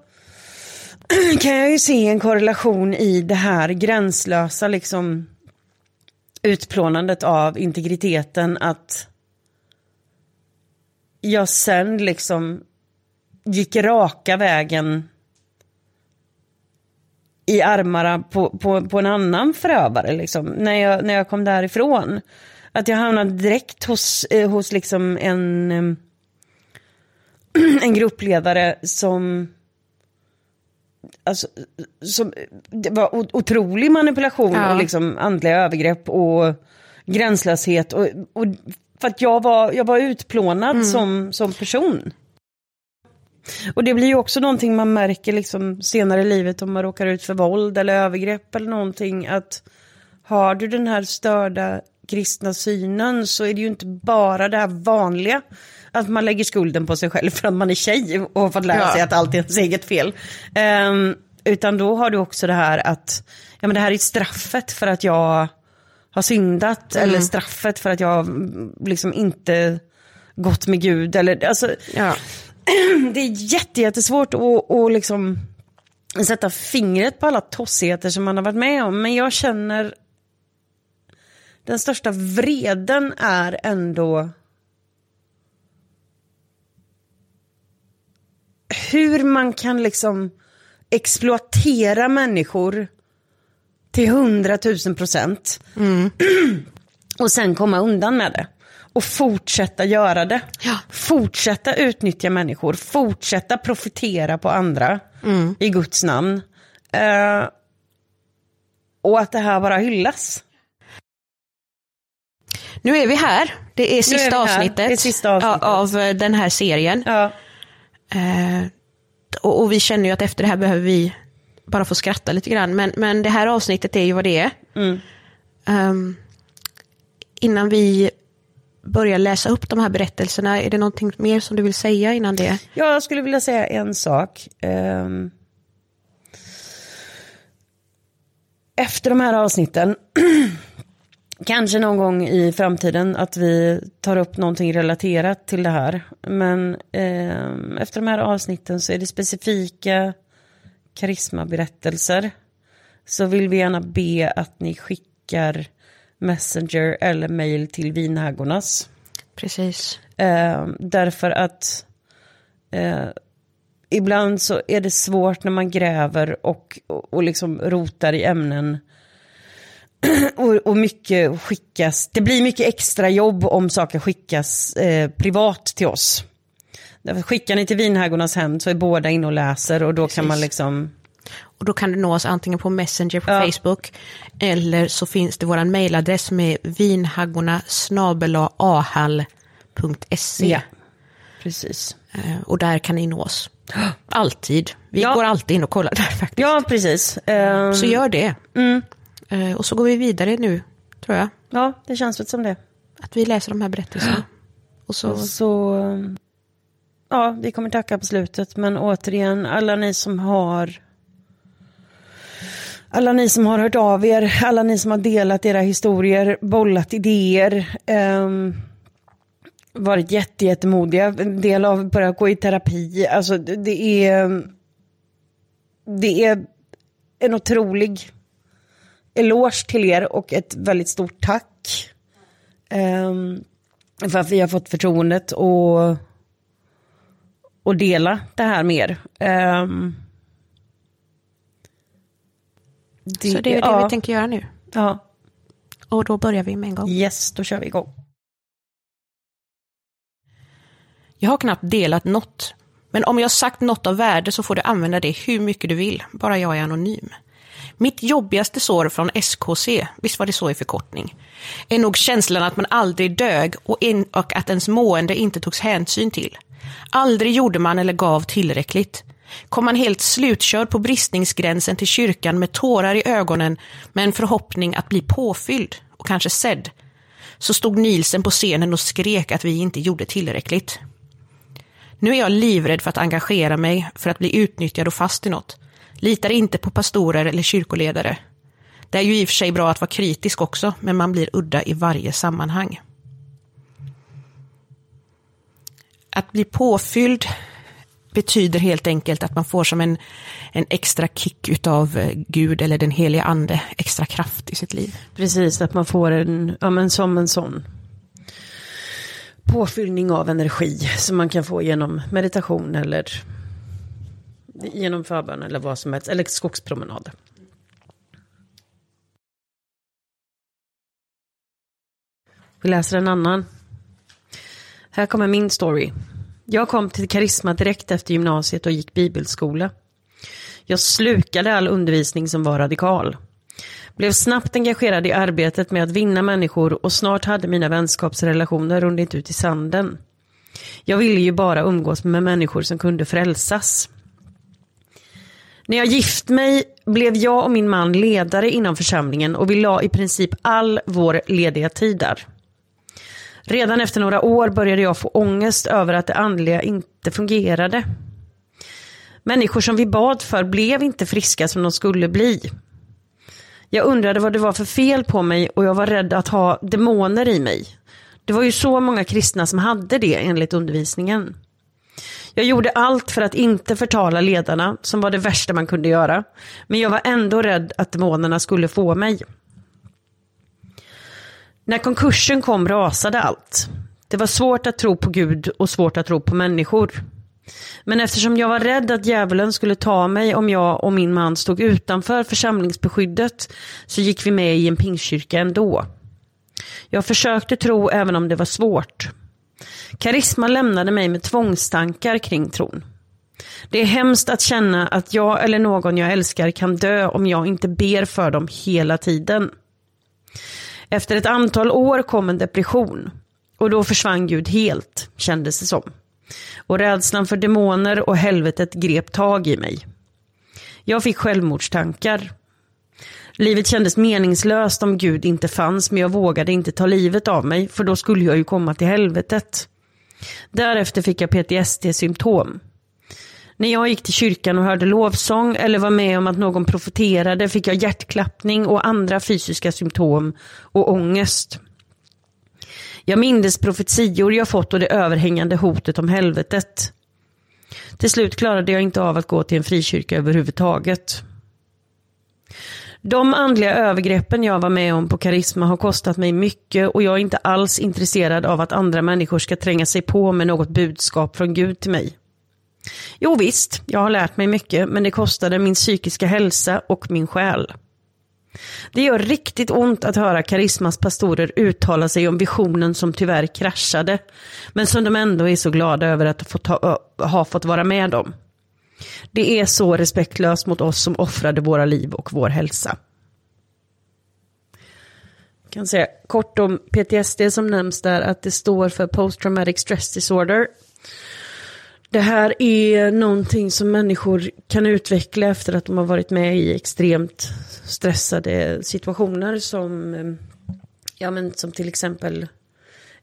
[clears throat] kan jag ju se en korrelation i det här gränslösa liksom utplånandet av integriteten att jag sen liksom gick raka vägen i armarna på, på, på en annan förövare liksom, när, jag, när jag kom därifrån. Att jag hamnade direkt hos, eh, hos liksom en, eh, [clears throat] en gruppledare som... Alltså, som det var otrolig manipulation
Ja.
och liksom andliga övergrepp och gränslöshet. Och, och, för att jag var, jag var utplånad som, som person. Och det blir ju också någonting man märker liksom senare i livet om man råkar ut för våld eller övergrepp eller någonting. Att har du den här störda kristna synen så är det ju inte bara det här vanliga. Att man lägger skulden på sig själv för att man är tjej och har fått lära
Ja.
sig att allt är ens eget fel. Ehm, utan då har du också det här att, ja men det här är straffet för att jag har syndat. Eller straffet för att jag mm, liksom inte gått med Gud. Eller, alltså,
Ja. [clears throat]
det är jätte, jättesvårt att, att liksom sätta fingret på alla tossigheter som man har varit med om. Men jag känner den största vreden är ändå hur man kan liksom exploatera människor till hundratusen procent. [clears throat] och sen komma undan med det. Och fortsätta göra det.
Ja.
Fortsätta utnyttja människor. Fortsätta profitera på andra. I Guds namn. Eh, och att det här bara hyllas.
Nu är vi här. Det är sista
här.
avsnittet,
Det är sista avsnittet.
av eh, den här serien.
Ja.
Eh, och, och vi känner ju att efter det här behöver vi bara få skratta lite grann. Men, men det här avsnittet är ju vad det är.
Mm.
Ehm, innan vi börja läsa upp de här berättelserna, är det någonting mer som du vill säga innan det?
Ja, Jag skulle vilja säga en sak. Ehm, efter de här avsnitten, [clears throat] kanske någon gång i framtiden att vi tar upp någonting relaterat till det här. Men ehm, efter de här avsnitten så är det specifika karismaberättelser. Så vill vi gärna be att ni skickar Messenger eller mail till Vinhaggornas.
Precis.
Eh, därför att eh, ibland så är det svårt när man gräver och, och, och liksom rotar i ämnen. [clears throat] och, och mycket skickas, det blir mycket extra jobb om saker skickas eh, privat till oss. Därför skickar ni till Vinhaggornas hem så är båda inne och läser och då kan man liksom...
Och då kan du nå oss antingen på Messenger på
Ja.
Facebook eller så finns det vår mejladress med vinhaggorna ahall.se.
Ja, precis.
Eh, Och där kan ni nå oss. Alltid. Vi
Ja.
går alltid in och kollar där faktiskt.
Ja, precis. Eh,
Så gör det. Eh, Och så går vi vidare nu, tror jag.
ja, det känns väl som det.
Att vi läser de här berättelserna. [gasps] Och så,
Så, ja, vi kommer tacka på slutet. Men återigen, alla ni som har alla ni som har hört av er, alla ni som har delat era historier, bollat idéer, Um, varit jätte, jättemodiga, en del av börjat gå i terapi. Alltså det är, det är en otrolig eloge till er och ett väldigt stort tack. Um, för att vi har fått förtroendet att och dela det här med er. Ehm, Ehm,
så det är det
ja,
vi tänker göra nu.
Ja,
Och då börjar vi med en gång.
yes, då kör vi igång.
Jag har knappt delat något. Men om jag sagt något av värde så får du använda det hur mycket du vill, bara jag är anonym. Mitt jobbigaste sår från SKC, visst var det så i förkortning, är nog känslan att man aldrig dög och, in, och att ens mående inte togs hänsyn till. Aldrig gjorde man eller gav tillräckligt. Kom man helt slutkörd på bristningsgränsen till kyrkan med tårar i ögonen med en förhoppning att bli påfylld och kanske sedd, så stod Nielsen på scenen och skrek att vi inte gjorde tillräckligt. Nu är jag livrädd för att engagera mig, för att bli utnyttjad och fast i något. Litar inte på pastorer eller kyrkoledare. Det är ju i och för sig bra att vara kritisk också, men man blir udda i varje sammanhang. Att bli påfylld betyder helt enkelt att man får som en, en extra kick utav eh, Gud eller den heliga ande, extra kraft i sitt liv.
Precis, att man får en, ja men som en sån påfyllning av energi som man kan få genom meditation eller genom förbön eller vad som helst, eller skogspromenad. Vi läser en annan. Här kommer min story. Jag kom till Karisma direkt efter gymnasiet och gick bibelskola. Jag slukade all undervisning som var radikal. Blev snabbt engagerad i arbetet med att vinna människor och snart hade mina vänskapsrelationer runnit ut i sanden. Jag ville ju bara umgås med människor som kunde frälsas. När jag gift mig blev jag och min man ledare inom församlingen och vi la i princip all vår lediga tid där. Redan efter några år började jag få ångest över att det andliga inte fungerade. Människor som vi bad för blev inte friska som de skulle bli. Jag undrade vad det var för fel på mig och jag var rädd att ha demoner i mig. Det var ju så många kristna som hade det enligt undervisningen. Jag gjorde allt för att inte förtala ledarna, som var det värsta man kunde göra. Men jag var ändå rädd att demonerna skulle få mig. När konkursen kom rasade allt. Det var svårt att tro på Gud och svårt att tro på människor. Men eftersom jag var rädd att djävulen skulle ta mig om jag och min man stod utanför församlingsbeskyddet så gick vi med i en pingstkyrka ändå. Jag försökte tro även om det var svårt. Karisma lämnade mig med tvångstankar kring tron. Det är hemskt att känna att jag eller någon jag älskar kan dö om jag inte ber för dem hela tiden. Efter ett antal år kom en depression och då försvann Gud helt, kändes det som. Och rädslan för demoner och helvetet grep tag i mig. Jag fick självmordstankar. Livet kändes meningslöst om Gud inte fanns, men jag vågade inte ta livet av mig, för då skulle jag ju komma till helvetet. Därefter fick jag PTSD-symptom. När jag gick till kyrkan och hörde lovsång eller var med om att någon profeterade fick jag hjärtklappning och andra fysiska symptom och ångest. Jag mindes profetior jag fått och det överhängande hotet om helvetet. Till slut klarade jag inte av att gå till en frikyrka överhuvudtaget. De andliga övergreppen jag var med om på Karisma har kostat mig mycket och jag är inte alls intresserad av att andra människor ska tränga sig på med något budskap från Gud till mig. Jo visst, jag har lärt mig mycket, men det kostade min psykiska hälsa och min själ. Det gör riktigt ont att höra Karismas pastorer uttala sig om visionen som tyvärr kraschade, men som de ändå är så glada över att få ta, ha fått vara med om. Det är så respektlöst mot oss som offrade våra liv och vår hälsa. Jag kan säga kort om PTSD som nämns där att det står för Post Traumatic Stress Disorder. Det här är någonting som människor kan utveckla efter att de har varit med i extremt stressade situationer som, eh, ja, men som till exempel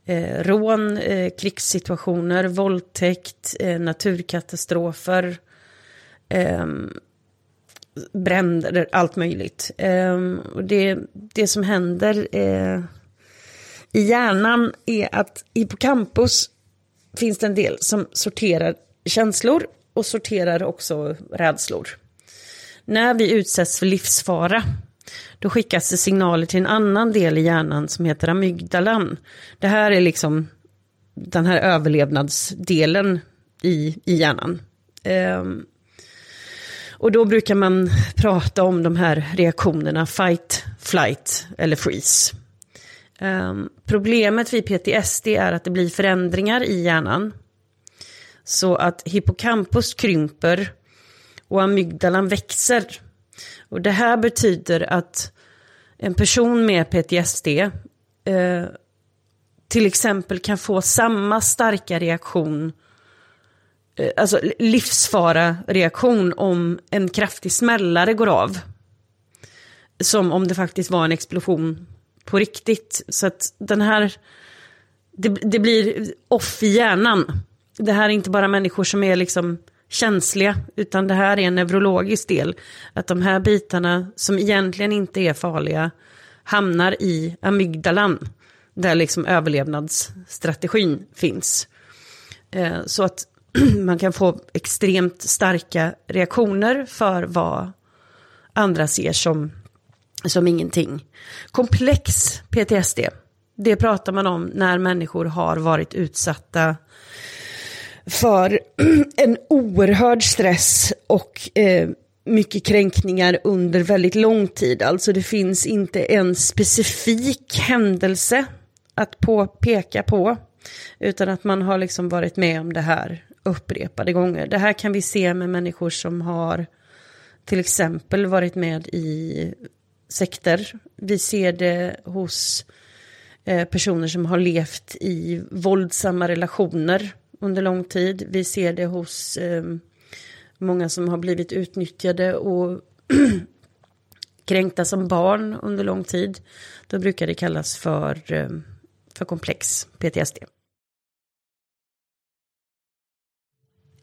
eh, rån, eh, krigssituationer, våldtäkt, eh, naturkatastrofer, eh, bränder, allt möjligt. Eh, och det, det som händer eh, i hjärnan är att hippocampus finns det en del som sorterar känslor och sorterar också rädslor. När vi utsätts för livsfara då skickas det signaler till en annan del i hjärnan som heter amygdalan. Det här är liksom den här överlevnadsdelen i, i hjärnan. Um, och då brukar man prata om de här reaktionerna fight, flight eller freeze. Um, problemet vid PTSD är att det blir förändringar i hjärnan. Så att hippocampus krymper och amygdalan växer. Och det här betyder att en person med PTSD eh, till exempel kan få samma starka reaktion, eh, alltså livsfara-reaktion om en kraftig smällare går av. Som om det faktiskt var en explosion på riktigt. Så att den här, det, det blir off i hjärnan. Det här är inte bara människor som är liksom känsliga, utan det här är en neurologisk del. Att de här bitarna som egentligen inte är farliga hamnar i amygdalan, där liksom överlevnadsstrategin finns. Eh, så att [clears throat] man kan få extremt starka reaktioner för vad andra ser som, som ingenting. Komplex PTSD, det pratar man om när människor har varit utsatta för [clears throat] en oerhörd stress och eh, mycket kränkningar under väldigt lång tid. Alltså det finns inte en specifik händelse att påpeka på. Utan att man har liksom varit med om det här upprepade gånger. Det här kan vi se med människor som har till exempel varit med i sekter. Vi ser det hos eh, personer som har levt i våldsamma relationer under lång tid. Vi ser det hos eh, många som har blivit utnyttjade och [clears throat] kränkta som barn under lång tid. Då brukar det kallas för, eh, för komplex PTSD.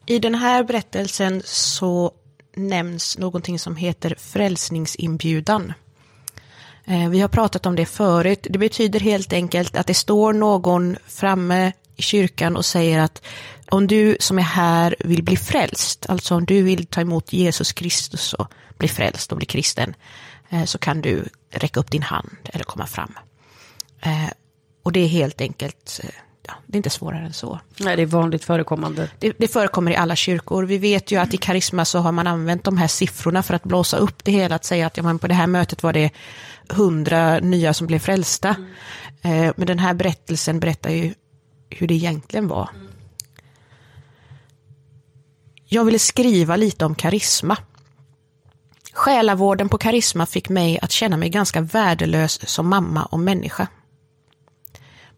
I den här berättelsen så nämns någonting som heter frälsningsinbjudan. Eh, vi har pratat om det förut. Det betyder helt enkelt att det står någon framme i kyrkan och säger att om du som är här vill bli frälst, alltså om du vill ta emot Jesus Kristus och bli frälst och bli kristen, eh, så kan du räcka upp din hand eller komma fram. Eh, och det är helt enkelt, ja, det är inte svårare än så.
Nej, det är vanligt förekommande.
Det, det, förekommer i alla kyrkor. Vi vet ju att i karisma så har man använt de här siffrorna för att blåsa upp det hela, att säga att ja, men på det här mötet var det hundra nya som blev frälsta. Mm. men den här berättelsen berättar ju hur det egentligen var. Mm. Jag ville skriva lite om karisma. Själavården på karisma fick mig att känna mig ganska värdelös som mamma och människa.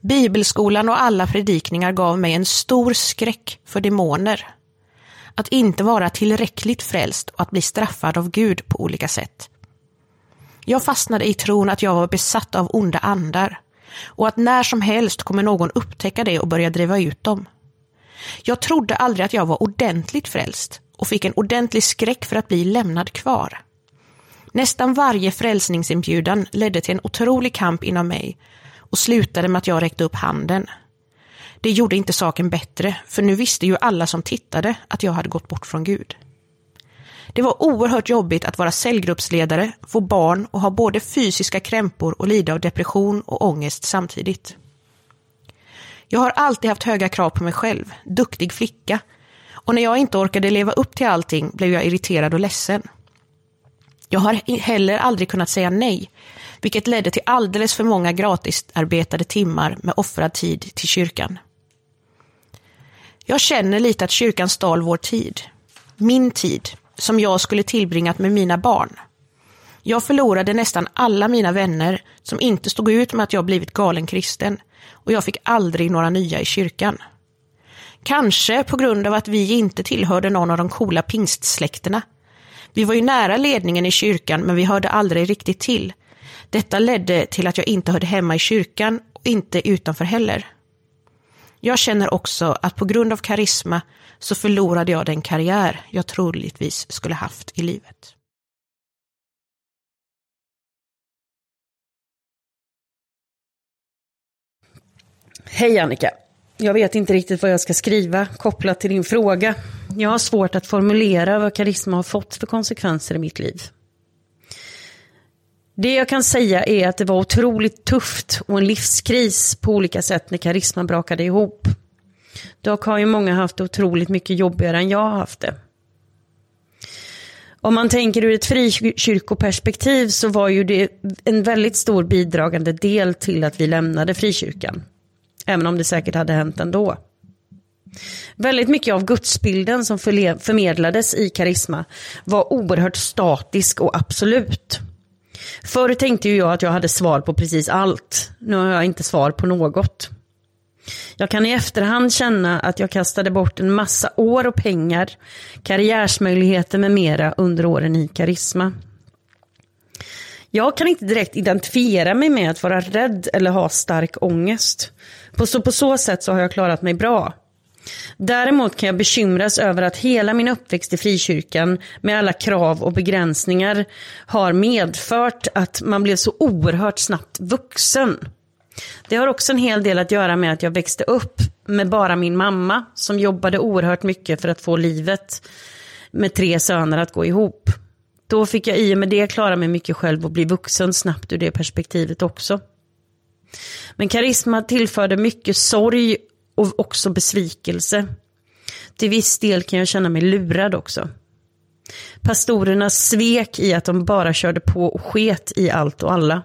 Bibelskolan och alla predikningar gav mig en stor skräck för demoner. Att inte vara tillräckligt frälst och att bli straffad av Gud på olika sätt. Jag fastnade i tron att jag var besatt av onda andar och att när som helst kommer någon upptäcka det och börja driva ut dem. Jag trodde aldrig att jag var ordentligt frälst och fick en ordentlig skräck för att bli lämnad kvar. Nästan varje frälsningsinbjudan ledde till en otrolig kamp inom mig och slutade med att jag räckte upp handen. Det gjorde inte saken bättre, för nu visste ju alla som tittade att jag hade gått bort från Gud. Det var oerhört jobbigt att vara cellgruppsledare, få barn och ha både fysiska krämpor och lida av depression och ångest samtidigt. Jag har alltid haft höga krav på mig själv, duktig flicka. Och när jag inte orkade leva upp till allting blev jag irriterad och ledsen. Jag har heller aldrig kunnat säga nej, vilket ledde till alldeles för många gratisarbetade timmar med offrad tid till kyrkan. Jag känner lite att kyrkan stal vår tid. Min tid, som jag skulle tillbringat med mina barn. Jag förlorade nästan alla mina vänner som inte stod ut med att jag blivit galen kristen och jag fick aldrig några nya i kyrkan. Kanske på grund av att vi inte tillhörde någon av de coola pingstsläkterna. Vi var ju nära ledningen i kyrkan men vi hörde aldrig riktigt till. Detta ledde till att jag inte hörde hemma i kyrkan och inte utanför heller. Jag känner också att på grund av karisma så förlorade jag den karriär jag troligtvis skulle haft i livet.
Hej Annika! Jag vet inte riktigt vad jag ska skriva kopplat till din fråga. Jag har svårt att formulera vad karisma har fått för konsekvenser i mitt liv. Det jag kan säga är att det var otroligt tufft och en livskris på olika sätt när karisma brakade ihop. Dock har ju många haft det otroligt mycket jobbigare än jag har haft det. Om man tänker ur ett frikyrkoperspektiv så var ju det en väldigt stor bidragande del till att vi lämnade frikyrkan. Även om det säkert hade hänt ändå. Väldigt mycket av gudsbilden som förmedlades i karisma var oerhört statisk och absolut. Förr tänkte ju jag att jag hade svar på precis allt. Nu har jag inte svar på något. Jag kan i efterhand känna att jag kastade bort en massa år och pengar, karriärsmöjligheter med mera under åren i karisma. Jag kan inte direkt identifiera mig med att vara rädd eller ha stark ångest. På så, på så sätt så har jag klarat mig bra. Däremot kan jag bekymras över att hela min uppväxt i frikyrkan med alla krav och begränsningar har medfört att man blev så oerhört snabbt vuxen. Det har också en hel del att göra med att jag växte upp med bara min mamma som jobbade oerhört mycket för att få livet med tre söner att gå ihop. Då fick jag i och med det klara mig mycket själv och bli vuxen snabbt ur det perspektivet också. Men karisma tillförde mycket sorg och också besvikelse. Till viss del kan jag känna mig lurad också. Pastorerna svek i att de bara körde på och sket i allt och alla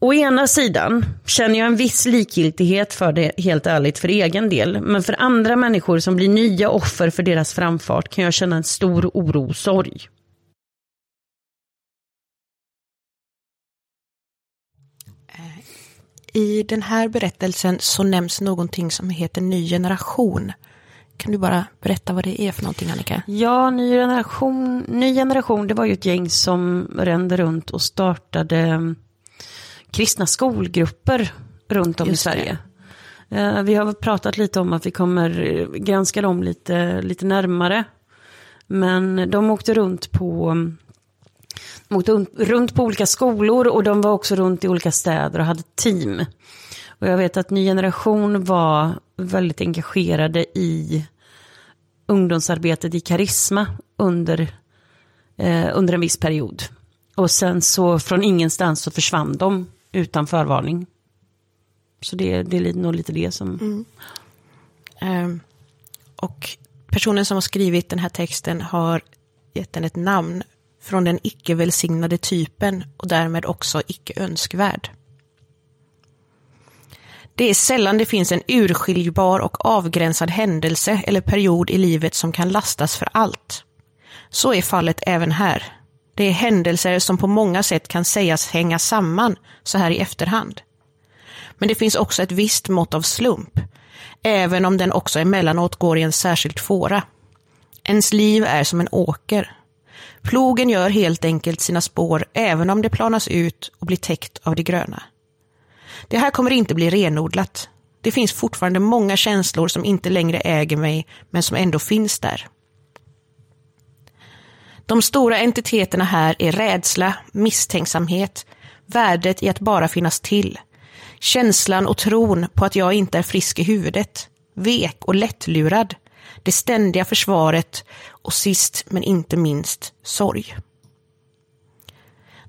å ena sidan känner jag en viss likgiltighet för det, helt ärligt, för egen del. Men för andra människor som blir nya offer för deras framfart kan jag känna en stor oro och sorg.
I den här berättelsen så nämns någonting som heter ny generation. Kan du bara berätta vad det är för någonting Annika?
Ja, ny generation, ny generation det var ju ett gäng som rände runt och startade kristna skolgrupper runt om
Just
i
det.
Sverige. Eh, Vi har pratat lite om att vi kommer eh, granska dem lite, lite närmare. Men de åkte runt på de åkte un- runt på olika skolor och de var också runt i olika städer och hade team. Och jag vet att Ny Generation var väldigt engagerade i ungdomsarbetet i Karisma under, eh, under en viss period. Och sen så från ingenstans så försvann de utan förvarning. Så det, det är nog lite det som... Mm.
Ehm, och personen som har skrivit den här texten har gett den ett namn från den icke välsignade typen och därmed också icke önskvärd. Det är sällan det finns en urskiljbar och avgränsad händelse eller period i livet som kan lastas för allt. Så är fallet även här. Det är händelser som på många sätt kan sägas hänga samman så här i efterhand. Men det finns också ett visst mått av slump, även om den också emellanåt går i en särskild fåra. Ens liv är som en åker. Plogen gör helt enkelt sina spår även om det planas ut och blir täckt av det gröna. Det här kommer inte bli renodlat. Det finns fortfarande många känslor som inte längre äger mig, men som ändå finns där. De stora entiteterna här är rädsla, misstänksamhet, värdet i att bara finnas till, känslan och tron på att jag inte är frisk i huvudet, vek och lättlurad, det ständiga försvaret och sist men inte minst sorg.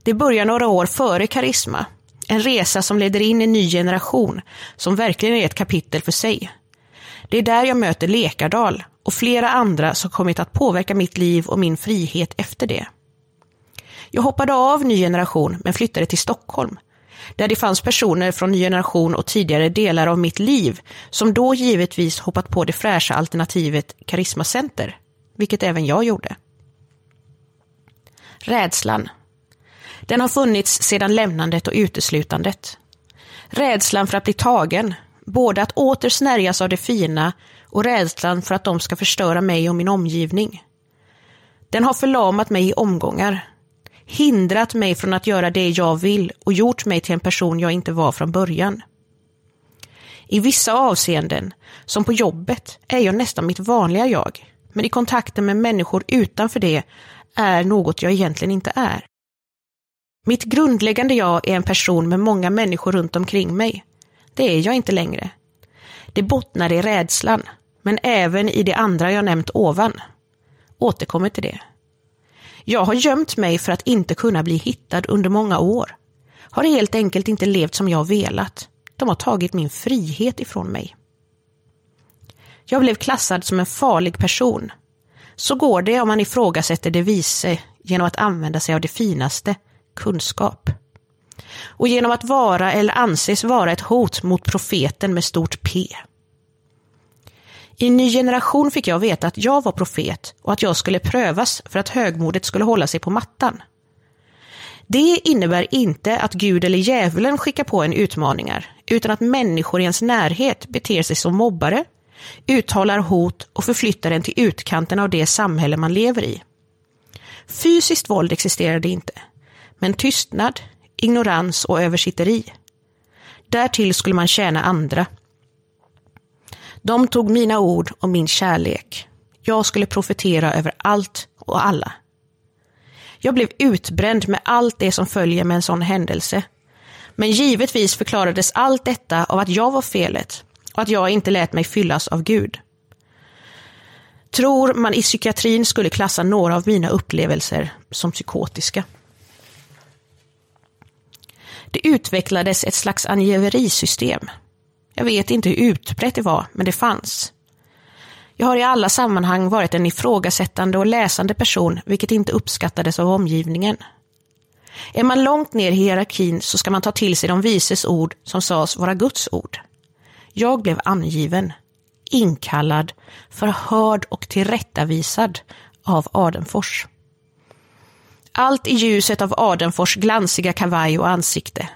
Det börjar några år före Karisma, en resa som leder in i en ny generation som verkligen är ett kapitel för sig. Det är där jag möter Lekardal och flera andra som kommit att påverka mitt liv och min frihet efter det. Jag hoppade av Ny generation men flyttade till Stockholm, där det fanns personer från Ny generation och tidigare delar av mitt liv som då givetvis hoppat på det fräscha alternativet Karisma Center, vilket även jag gjorde. Rädslan. Den har funnits sedan lämnandet och uteslutandet. Rädslan för att bli tagen, både att åter snärjas av det fina och rädslan för att de ska förstöra mig och min omgivning. Den har förlamat mig i omgångar, hindrat mig från att göra det jag vill och gjort mig till en person jag inte var från början. I vissa avseenden, som på jobbet, är jag nästan mitt vanliga jag, men i kontakten med människor utanför det är något jag egentligen inte är. Mitt grundläggande jag är en person med många människor runt omkring mig. Det är jag inte längre. Det bottnar i rädslan, men även i det andra jag nämnt ovan. Återkommer till det. Jag har gömt mig för att inte kunna bli hittad under många år. Har helt enkelt inte levt som jag velat. De har tagit min frihet ifrån mig. Jag blev klassad som en farlig person. Så går det om man ifrågasätter det vise genom att använda sig av det finaste, kunskap. Och genom att vara eller anses vara ett hot mot profeten med stort P. I ny generation fick jag veta att jag var profet och att jag skulle prövas för att högmodet skulle hålla sig på mattan. Det innebär inte att Gud eller djävulen skickar på en utmaningar, utan att människor i ens närhet beter sig som mobbare, uttalar hot och förflyttar en till utkanten av det samhälle man lever i. Fysiskt våld existerade inte, men tystnad, ignorans och översitteri. Därtill skulle man tjäna andra. De tog mina ord och min kärlek. Jag skulle profetera över allt och alla. Jag blev utbränd med allt det som följer med en sån händelse. Men givetvis förklarades allt detta av att jag var felet och att jag inte lät mig fyllas av Gud. Tror man i psykiatrin skulle klassa några av mina upplevelser som psykotiska. Det utvecklades ett slags angiverisystem. Jag vet inte hur utbrett det var, men det fanns. Jag har i alla sammanhang varit en ifrågasättande och läsande person, vilket inte uppskattades av omgivningen. Är man långt ner i hierarkin så ska man ta till sig de vises ord som sades vara Guds ord. Jag blev angiven, inkallad, förhörd och tillrättavisad av Adenfors. Allt i ljuset av Adenfors glansiga kavaj och ansikte.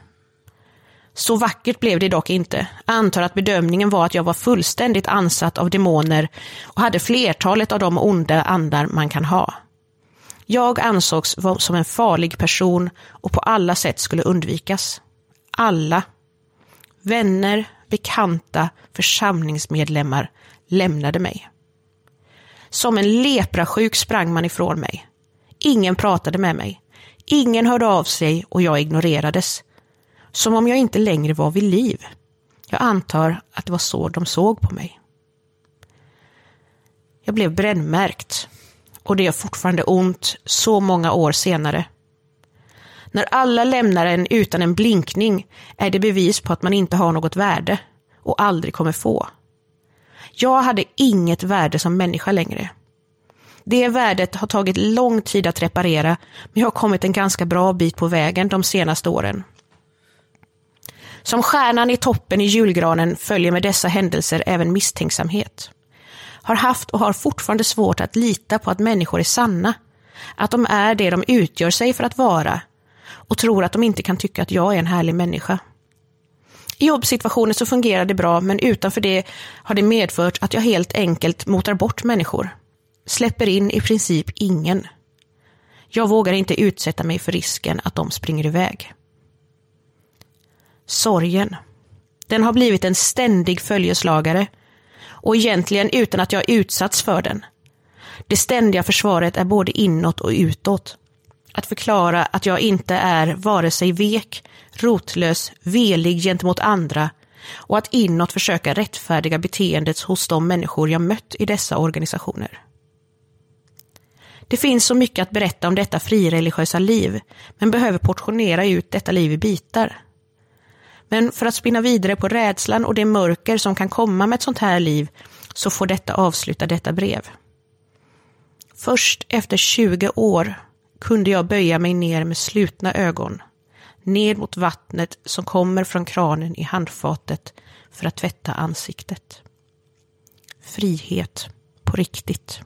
Så vackert blev det dock inte. Antar att bedömningen var att jag var fullständigt ansatt av demoner och hade flertalet av de onda andar man kan ha. Jag ansågs som en farlig person och på alla sätt skulle undvikas. Alla. Vänner, bekanta, församlingsmedlemmar lämnade mig. Som en leprasjuk sprang man ifrån mig. Ingen pratade med mig. Ingen hörde av sig och jag ignorerades. Som om jag inte längre var vid liv. Jag antar att det var så de såg på mig. Jag blev brännmärkt och det gör fortfarande ont så många år senare. När alla lämnar en utan en blinkning är det bevis på att man inte har något värde och aldrig kommer få. Jag hade inget värde som människa längre. Det värdet har tagit lång tid att reparera, men jag har kommit en ganska bra bit på vägen de senaste åren. Som stjärnan i toppen i julgranen följer med dessa händelser även misstänksamhet. Har haft och har fortfarande svårt att lita på att människor är sanna, att de är det de utgör sig för att vara och tror att de inte kan tycka att jag är en härlig människa. I jobbsituationer så fungerar det bra, men utanför det har det medfört att jag helt enkelt motar bort människor. Släpper in i princip ingen. Jag vågar inte utsätta mig för risken att de springer iväg. Sorgen. Den har blivit en ständig följeslagare och egentligen utan att jag utsatts för den. Det ständiga försvaret är både inåt och utåt. Att förklara att jag inte är vare sig vek, rotlös, velig gentemot andra och att inåt försöka rättfärdiga beteendet hos de människor jag mött i dessa organisationer. Det finns så mycket att berätta om detta frireligiösa liv, men behöver portionera ut detta liv i bitar. Men för att spinna vidare på rädslan och det mörker som kan komma med ett sånt här liv så får detta avsluta detta brev. Först efter 20 år kunde jag böja mig ner med slutna ögon, ner mot vattnet som kommer från kranen i handfatet för att tvätta ansiktet. Frihet på riktigt.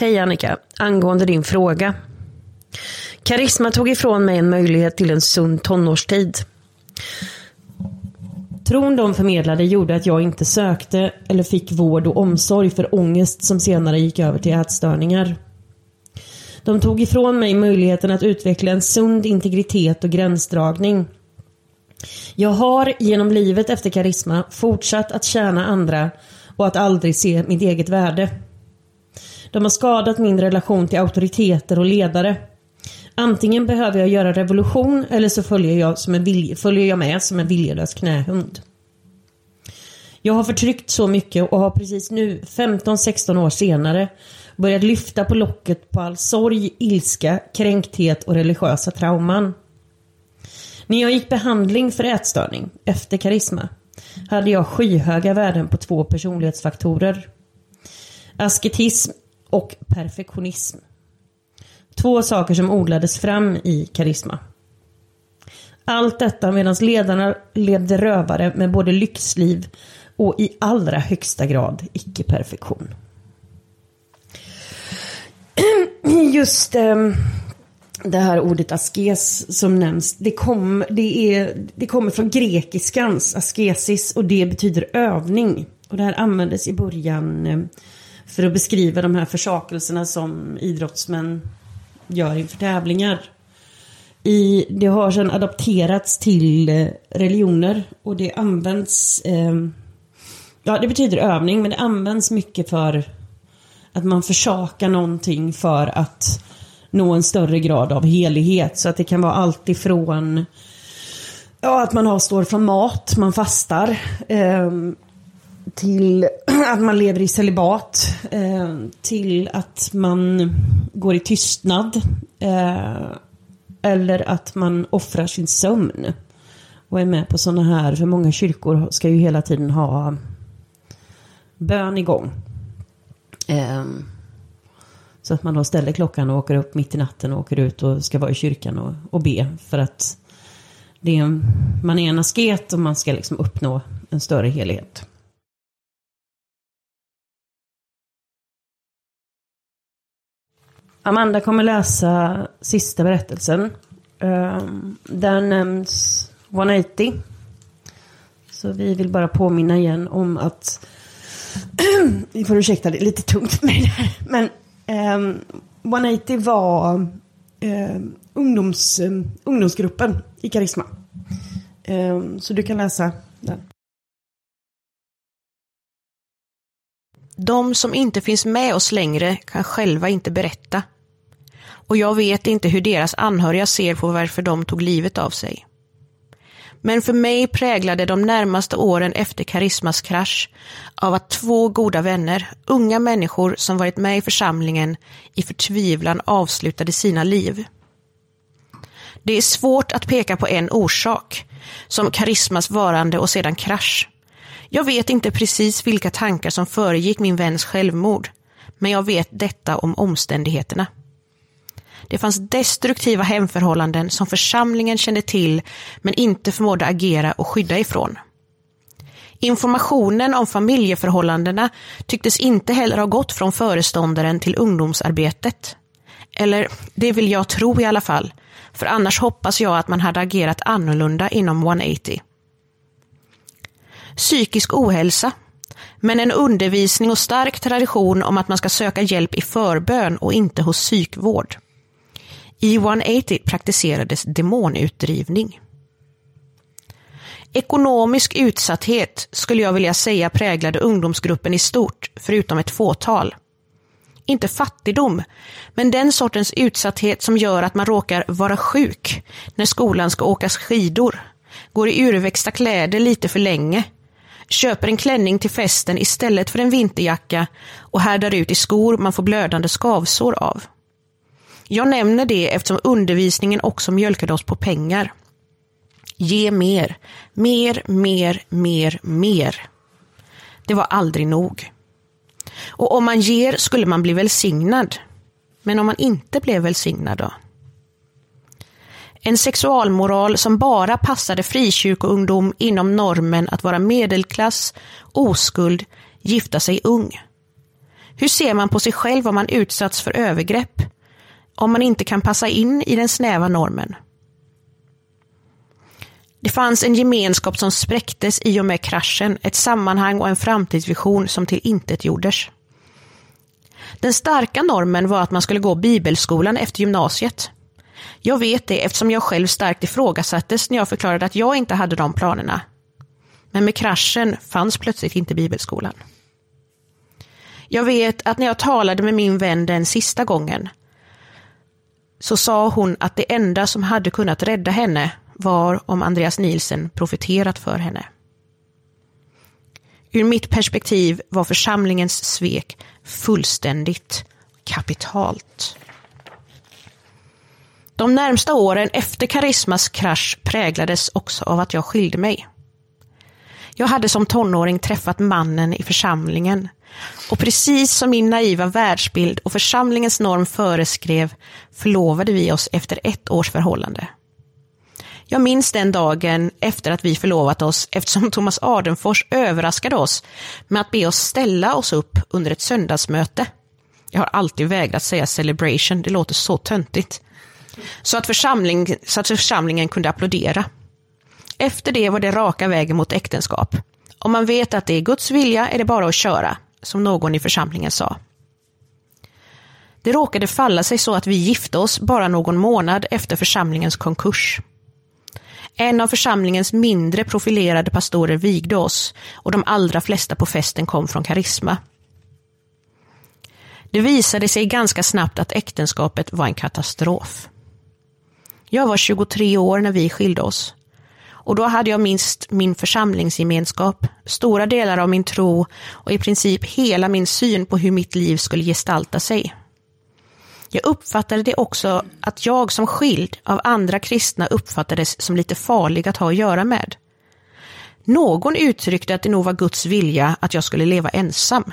Hej Annika, angående din fråga. Karisma tog ifrån mig en möjlighet till en sund tonårstid. Tron de förmedlade gjorde att jag inte sökte eller fick vård och omsorg för ångest som senare gick över till ätstörningar. De tog ifrån mig möjligheten att utveckla en sund integritet och gränsdragning. Jag har genom livet efter karisma fortsatt att tjäna andra och att aldrig se mitt eget värde. De har skadat min relation till auktoriteter och ledare. Antingen behöver jag göra revolution eller så följer jag, som en vilje, följer jag med som en viljelös knähund. Jag har förtryckt så mycket och har precis nu, 15-16 år senare, börjat lyfta på locket på all sorg, ilska, kränkthet och religiösa trauman. När jag gick behandling för ätstörning, efter karisma, hade jag skyhöga värden på två personlighetsfaktorer. Asketism och perfektionism. Två saker som odlades fram i karisma. Allt detta medan ledarna levde rövare med både lyxliv och i allra högsta grad icke-perfektion. [clears throat] Just ehm, det här ordet askes som nämns, det, kom, det, är, det kommer från grekiskans askesis och det betyder övning. Och det här användes i början ehm, för att beskriva de här försakelserna som idrottsmän gör inför tävlingar. I, det har sedan adapterats till eh, religioner och det används, eh, ja det betyder övning men det används mycket för att man försakar någonting för att nå en större grad av helighet. Så att det kan vara allt ifrån ja, att man avstår från mat, man fastar. Eh, till [clears throat] att man lever i celibat, eh, till att man går i tystnad, eh, eller att man offrar sin sömn och är med på sådana här, för många kyrkor ska ju hela tiden ha bön igång. Ehm, så att man då ställer klockan och åker upp mitt i natten och åker ut och ska vara i kyrkan och, och be. För att det är en, man är en asket och man ska liksom uppnå en större helhet. Amanda kommer läsa sista berättelsen. Ehm, där nämns 180. Så vi vill bara påminna igen om att [clears throat] vi får ursäkta, det är lite tungt med det här. Men ehm, um, 180 var um, ungdoms, um, ungdomsgruppen i Karisma. Um, så du kan läsa den.
De som inte finns med oss längre kan själva inte berätta. Och jag vet inte hur deras anhöriga ser på varför de tog livet av sig. Men för mig präglade de närmaste åren efter Karismas krasch av att två goda vänner, unga människor som varit med i församlingen, i förtvivlan avslutade sina liv. Det är svårt att peka på en orsak, som Karismas varande och sedan krasch. Jag vet inte precis vilka tankar som föregick min väns självmord, men jag vet detta om omständigheterna. Det fanns destruktiva hemförhållanden som församlingen kände till men inte förmådde agera och skydda ifrån. Informationen om familjeförhållandena tycktes inte heller ha gått från föreståndaren till ungdomsarbetet. Eller det vill jag tro i alla fall, för annars hoppas jag att man hade agerat annorlunda inom 180. Psykisk ohälsa, men en undervisning och stark tradition om att man ska söka hjälp i förbön och inte hos psykvård. E I 180 praktiserades demonutdrivning. Ekonomisk utsatthet skulle jag vilja säga präglade ungdomsgruppen i stort, förutom ett fåtal. Inte fattigdom, men den sortens utsatthet som gör att man råkar vara sjuk när skolan ska åka skidor, går i urväxta kläder lite för länge, köper en klänning till festen istället för en vinterjacka och härdar ut i skor man får blödande skavsår av. Jag nämner det eftersom undervisningen också mjölkade oss på pengar. Ge mer, mer, mer, mer, mer. Det var aldrig nog. Och om man ger skulle man bli välsignad. Men om man inte blev välsignad då? En sexualmoral som bara passade frikyrkoungdom inom normen att vara medelklass, oskuld, gifta sig ung. Hur ser man på sig själv om man utsatts för övergrepp? Om man inte kan passa in i den snäva normen. Det fanns en gemenskap som spräcktes i och med kraschen, ett sammanhang och en framtidsvision som till intet gjordes. Den starka normen var att man skulle gå bibelskolan efter gymnasiet. Jag vet det eftersom jag själv starkt ifrågasattes när jag förklarade att jag inte hade de planerna. Men med kraschen fanns plötsligt inte bibelskolan. Jag vet att när jag talade med min vän den sista gången så sa hon att det enda som hade kunnat rädda henne var om Andreas Nielsen profiterat för henne. Ur mitt perspektiv var församlingens svek fullständigt kapitalt. De närmsta åren efter Karismas krasch präglades också av att jag skilde mig. Jag hade som tonåring träffat mannen i församlingen och precis som min naiva världsbild och församlingens norm föreskrev förlovade vi oss efter ett års förhållande. Jag minns den dagen efter att vi förlovat oss eftersom Thomas Adenfors överraskade oss med att be oss ställa oss upp under ett söndagsmöte. Jag har alltid vägrat säga celebration, det låter så töntigt. Så att, församling, så att församlingen kunde applådera. Efter det var det raka vägen mot äktenskap. Om man vet att det är Guds vilja är det bara att köra som någon i församlingen sa. Det råkade falla sig så att vi gifte oss bara någon månad efter församlingens konkurs. En av församlingens mindre profilerade pastorer vigde oss och de allra flesta på festen kom från Karisma. Det visade sig ganska snabbt att äktenskapet var en katastrof. Jag var 23 år när vi skilde oss och då hade jag minst min församlingsgemenskap, stora delar av min tro och i princip hela min syn på hur mitt liv skulle gestalta sig. Jag uppfattade det också att jag som skild av andra kristna uppfattades som lite farlig att ha att göra med. Någon uttryckte att det nog var Guds vilja att jag skulle leva ensam.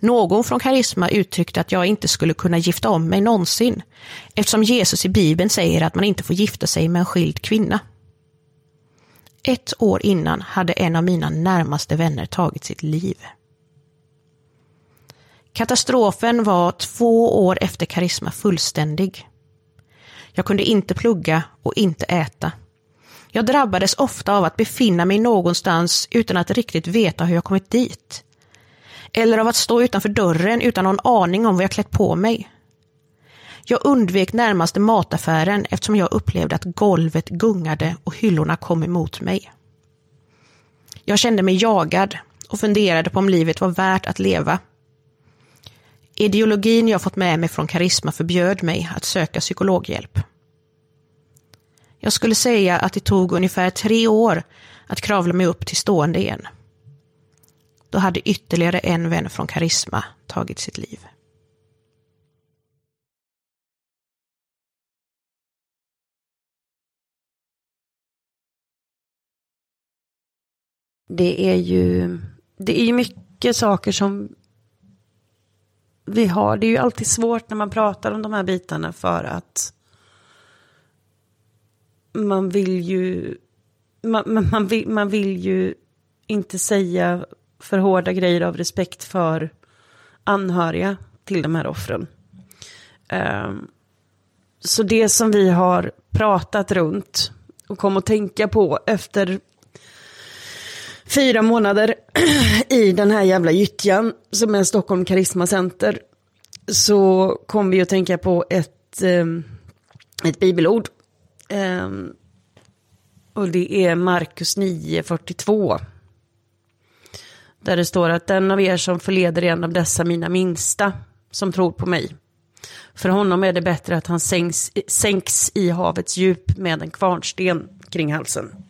Någon från Karisma uttryckte att jag inte skulle kunna gifta om mig någonsin, eftersom Jesus i Bibeln säger att man inte får gifta sig med en skild kvinna. Ett år innan hade en av mina närmaste vänner tagit sitt liv. Katastrofen var två år efter Karisma fullständig. Jag kunde inte plugga och inte äta. Jag drabbades ofta av att befinna mig någonstans utan att riktigt veta hur jag kommit dit. Eller av att stå utanför dörren utan någon aning om vad jag klätt på mig. Jag undvek närmaste mataffären eftersom jag upplevde att golvet gungade och hyllorna kom emot mig. Jag kände mig jagad och funderade på om livet var värt att leva. Ideologin jag fått med mig från Karisma förbjöd mig att söka psykologhjälp. Jag skulle säga att det tog ungefär tre år att kravla mig upp till stående igen. Då hade ytterligare en vän från Karisma tagit sitt liv.
Det är ju det är ju mycket saker som vi har. Det är ju alltid svårt när man pratar om de här bitarna för att man vill ju man, man, vill, man vill ju inte säga för hårda grejer av respekt för anhöriga till de här offren. Um, så det som vi har pratat runt och kom att tänka på efter fyra månader [clears throat] i den här jävla gyttjan som är Stockholm Karisma Center så kom vi att tänka på ett, ehm, ett bibelord. Ehm, och det är Markus 9.42. Där det står att den av er som förleder en av dessa mina minsta som tror på mig. För honom är det bättre att han sänks, sänks i havets djup med en kvarnsten kring halsen.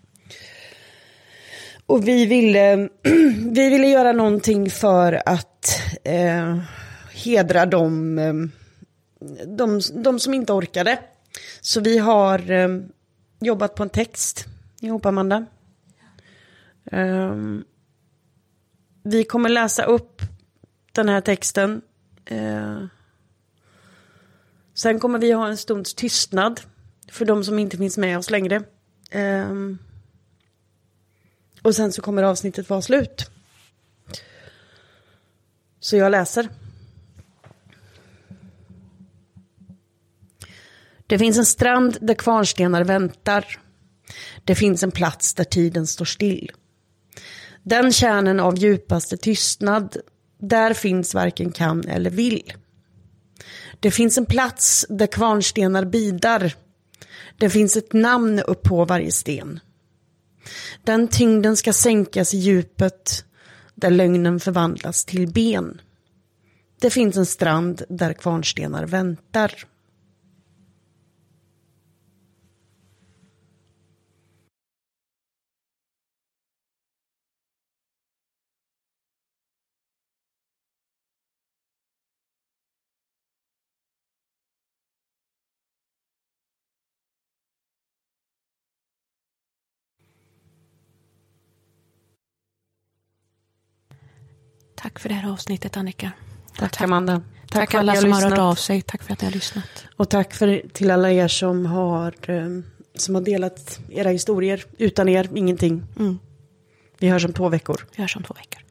Och vi ville, [clears throat] vi ville göra någonting för att eh, hedra de, eh, de, de som inte orkade. Så vi har eh, jobbat på en text ihop, Amanda. Eh, vi kommer läsa upp den här texten. Eh. Sen kommer vi ha en stunds tystnad för de som inte finns med oss längre. Ehm, och sen så kommer avsnittet vara slut. Så jag läser. Det finns en strand där kvarnstenar väntar. Det finns en plats där tiden står still. Den kärnen av djupaste tystnad, där finns varken kan eller vill. Det finns en plats där kvarnstenar bidar. Det finns ett namn upp på varje sten. Den tyngden ska sänkas i djupet där lögnen förvandlas till ben. Det finns en strand där kvarnstenar väntar.
Tack för det här avsnittet Annika.
Tack, tack Amanda.
Tack, tack alla som har hört av sig. Tack för att ni har lyssnat.
Och tack för, till alla er som har, eh, som har delat era historier. Utan er, ingenting. Mm. Vi hörs om två veckor.
Vi hörs om två veckor.